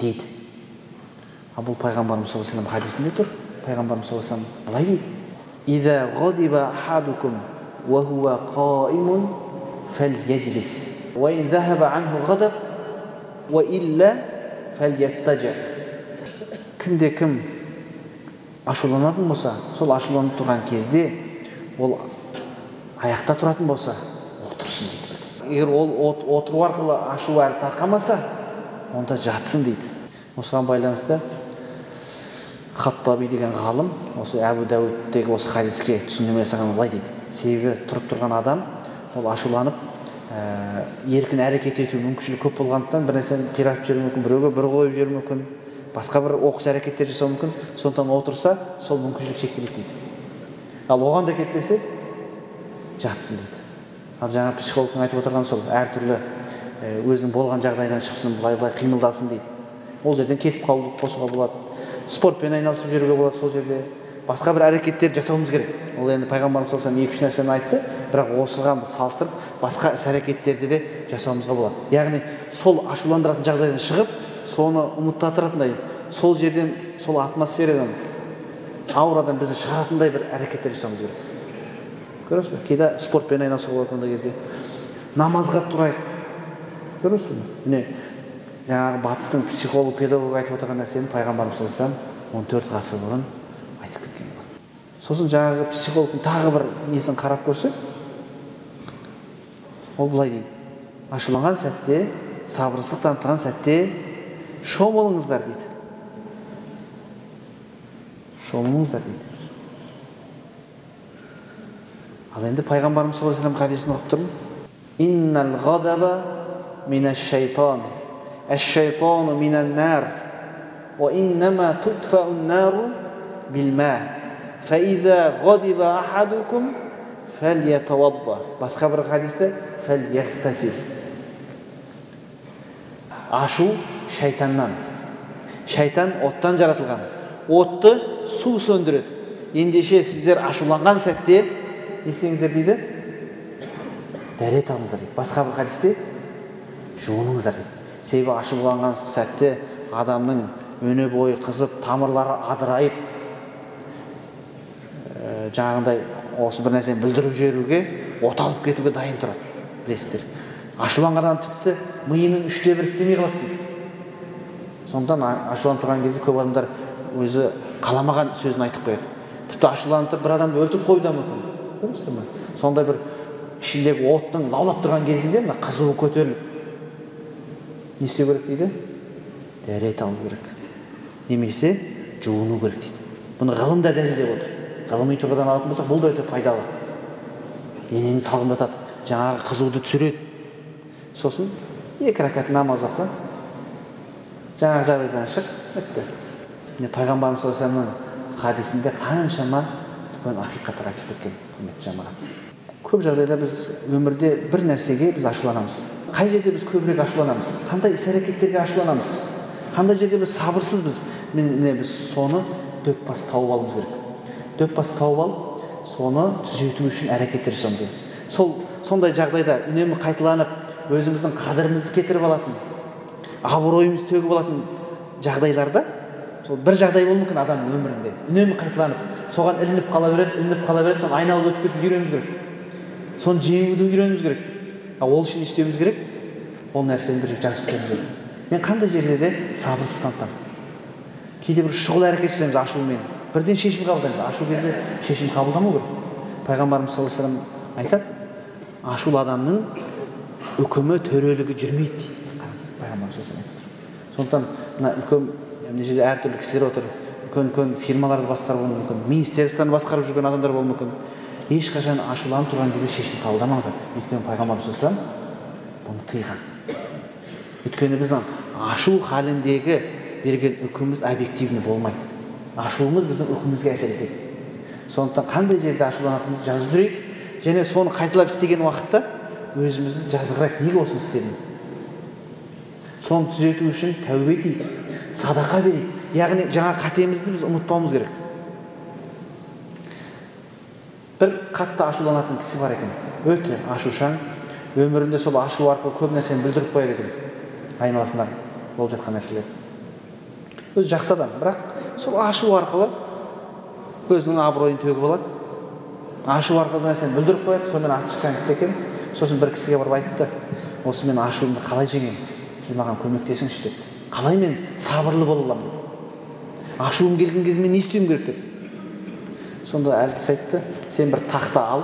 дейді. Ал бұл пайғамбарымыз саллаллаху алейhi хадисінде тұр. Пайғамбарымыз саллаллаху алейхи салам былай кімде кім ашуланатын болса сол ашуланып тұрған кезде ол аяқта тұратын болса отырсын егер ол от, отыру арқылы ашу әрі тарқамаса онда жатсын дейді. Осыған байланысты хаттаби деген ғалым осы әбу дәуідтегі осы хадиске түсіндірме жасаған былай дейді. Себебі тұрып тұрған адам ол ашуланып ә, еркін әрекет ету мүмкіншілігі көп болғандықтан бір нәрсені қиратып жіберуі мүмкін біреуге бір қойып жіберуі мүмкін басқа бір оқыс әрекеттер жасауы мүмкін. Сондықтан отырса сол мүмкіншілік шектеледі дейді. Ал оған да кетпесе жатсын дейді. Ал жаңа психологтың айтып отырғаны сол әртүрлі өзінің болған жағдайынан шықсын былай былай қимылдасын дейді. Ол жерден кетіп қалуды қосуға болады. Спортпен айналысып жүруге болады сол жерде. Басқа бір әрекеттер жасауымыз керек. Ол енді пайғамбарымыз саллаллаху екі үш нәрсені айтты бірақ осыған салыстырып басқа іс әрекеттерді де жасауымызға болады. Яғни сол ашуландыратын жағдайдан шығып соны ұмыттатыратындай сол жерден сол атмосферадан аурадан бізді шығаратындай бір әрекеттер жасауымыз керек. Көресіз бе? Кейде спортпен айналысуға болады ондай кезде. Намазға тұрайық. Көресіз бе? Міне жаңағы батыстың психолог педагог айтып отырған нәрсені пайғамбарымыз саллаллаху алейhi он төрт ғасыр бұрын айтып кеткен сосын жаңағы психологтың тағы бір несін қарап көрсек ол былай дейді. Ашуланған сәтте сабырсыздық танытқан сәтте шомылыңыздар дейді. Шомылыңыздар дейді. ал енді пайғамбарымыз саллаллаху алейhi хадисін оқып тұрмын الشيطان من النار وإنما تطفأ النار بالماء فإذا غضب أحدكم فليتوضأ басқа бір хадисте فليغتسل ашу шайтаннан шайтан оттан жаратылған отты су сөндіреді ендеше сіздер ашуланған сәтте не істеңіздер дейді? Дәрет алыңыздар дейді. Басқа бір хадисте жуыныңыздар дейді. Себебі ашуланған сәтте адамның өне бойы қызып тамырлары адырайып ә, жаңағындай осы бір нәрсені бүлдіріп жіберуге оталып кетуге дайын тұрады. Білесіздер. Ашуланған адам тіпті миының үште бірі істемей қалады дейді. Сондықтан ашуланып тұрған кезде көп адамдар өзі қаламаған сөзін айтып қояды. Тіпті ашуланып тұрып бір адамды өлтіріп қоюы да мүмкін. Көрдіңіздер ма сондай бір ішіндегі оттың лаулап тұрған кезінде мына қызуы көтеріліп не істеу керек дейді? Дәрет алу керек. Немесе жуыну керек дейді. Бұны ғылым да дәлелдеп отыр. Ғылыми тұрғыдан алатын болсақ бұл да өте пайдалы. Денені салқындатады жаңағы қызуды түсіреді. Сосын екі рәкат намаз оқы. Жаңағы жағдайдан шық бітті. Міне пайғамбарымыз саллаллаху алейhi хадисінде қаншама үлкен ақиқаттар айтып кеткен. Жамағат көп жағдайда біз өмірде бір нәрсеге біз ашуланамыз қай жерде біз көбірек ашуланамыз қандай іс әрекеттерге ашуланамыз қандай жерде біз сабырсызбыз міне біз соны дөп бас тауып алуымыз керек дөп бас тауып алып соны түзету үшін әрекеттер жасауымыз керек сол сондай жағдайда үнемі қайталанып өзіміздің қадірімізді кетіріп алатын абыройымызды төгіп алатын жағдайларда сол бір жағдай болуы мүмкін адамның өмірінде. Үнемі қайталанып соған ілініп қала береді ілініп қала береді соны айналып өтіп кетуді үйренуіміз керек. Соны жеңуді үйренуіміз керек. Ал ол үшін не істеуіміз керек? Ол нәрсені бір жазып қоюымыз керек. Мен қандай жерде де сабырсыз танытамын кейде бір шұғыл әрекет жасаймыз ашумен. Бірден шешім қабылдаймыз. Ашу кезде шешім қабылдамау керек. Пайғамбарымыз саллаллаху алейhi айтады ашулы адамның үкімі төрелігі жүрмейді дейді пайғамбарымыз сондықтан мына үлкен мына жерде әртүрлі кісілер отыр. Үлкен үлкен фирмаларды басқарып мүмкін. Министерствоны басқарып жүрген адамдар болуы мүмкін. Ешқашан ашуланып тұрған кезде шешім қабылдамаңыздар. Өйткені пайғамбарымыз бұны тыйған. Өйткені біздің ашу халіндегі берген үкіміміз объективный болмайды. Ашуымыз біздің үкімімізге әсер етеді. Сондықтан қандай жерде ашуланатынымызды жазып жүрейік. Және соны қайталап істеген уақытта өзімізді жазғырайық. Неге осыны істедім? Соны түзету үшін тәубе етейік. Садақа берейік. Яғни жаңа қатемізді біз ұмытпауымыз керек. Бір қатты ашуланатын кісі бар екен өте ашушаң өмірінде сол ашу арқылы көп нәрсені бүлдіріп қояды екен айналасында болып жатқан нәрселер өзі жақсы адам бірақ сол ашу арқылы өзінің абыройын төгіп алады ашу арқылы нәрсені бүлдіріп қояды сонымен аты шыққан кісі екен сосын бір кісіге барып айтты осы мен ашуымды қалай жеңемін сіз маған көмектесіңізші деді қалай мен сабырлы бола аламын ашуым келген кезде мен не істеуім керек деді сонда кісі айтты сен бір тақта ал.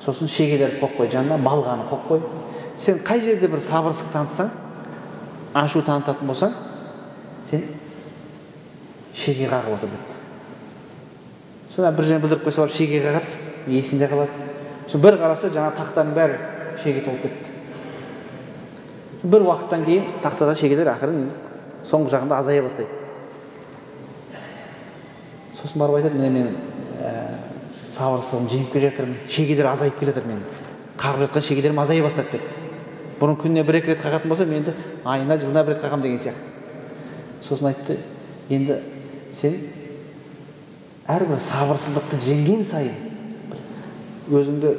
Сосын шегелерді қойып қой жанына балғаны қойып қой. Сен қай жерде бір сабырсыздық танытсаң ашу танытатын болсаң сен шеге қағып отыр депті. Содан бір жеріне бүлдіріп қойса барып шеге қағады есінде қалады. Сосын бір қараса жаңағы тақтаның бәрі шеге толып кетті. Бір уақыттан кейін тақтада шегелер ақырын соңғы жағында азая бастайды сосын барып айтады міне мен ә, сабырсыздығымды жеңіп келе жатырмын шегелер азайып келе жатыр менің қағып жатқан шегелерім азая бастады депті бұрын күніне бір екі рет қағатын болсам енді айына жылына бір рет қағамын деген сияқты сосын айтты енді сен әрбір сабырсыздықты жеңген сайын өзіңді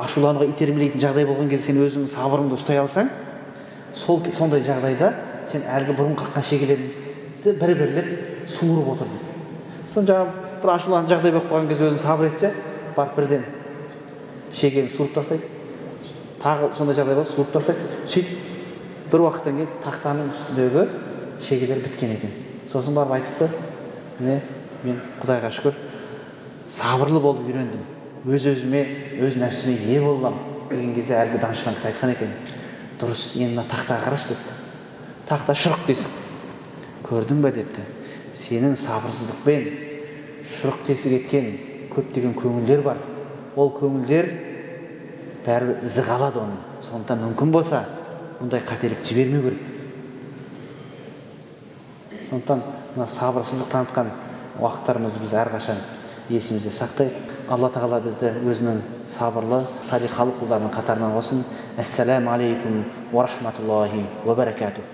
ашулануға итермелейтін жағдай болған кезде сен өзіңнің сабырыңды ұстай алсаң сол сондай жағдайда сен әлгі бұрын қаққан шегелеріңді бір бірлеп суырып отыр дейді. Соны жаңағы бір ашуланған жағдай болып қалған кезде өзің сабыр етсе барып бірден шегені суырып тастайды. Тағы сондай жағдай болады суырып тастайды. Сөйтіп бір уақыттан кейін тақтаның үстіндегі шегелер біткен екен. Сосын барып айтыпты міне мен құдайға шүкір сабырлы болып үйрендім. Өз өзіме өз нәпсіме ие бола аламын деген кезде әлгі данышпан кісі айтқан екен. Дұрыс енді мына тақтаға қарашы депті. Тақта шұрық тесік. Көрдің ба депті. Сенің сабырсыздықпен шұрық тесік еткен көптеген көңілдер бар. Ол көңілдер бәрібір ізі қалады оның. Сондықтан мүмкін болса бұндай қателік жібермеу керек. Сондықтан мына сабырсыздық танытқан уақыттарымызды біз әрқашан есімізде сақтайық. Алла тағала бізді өзінің сабырлы салиқалы құлдарының қатарынан қосын ассаламу алейкум уа рахматуллахи уа баракатух.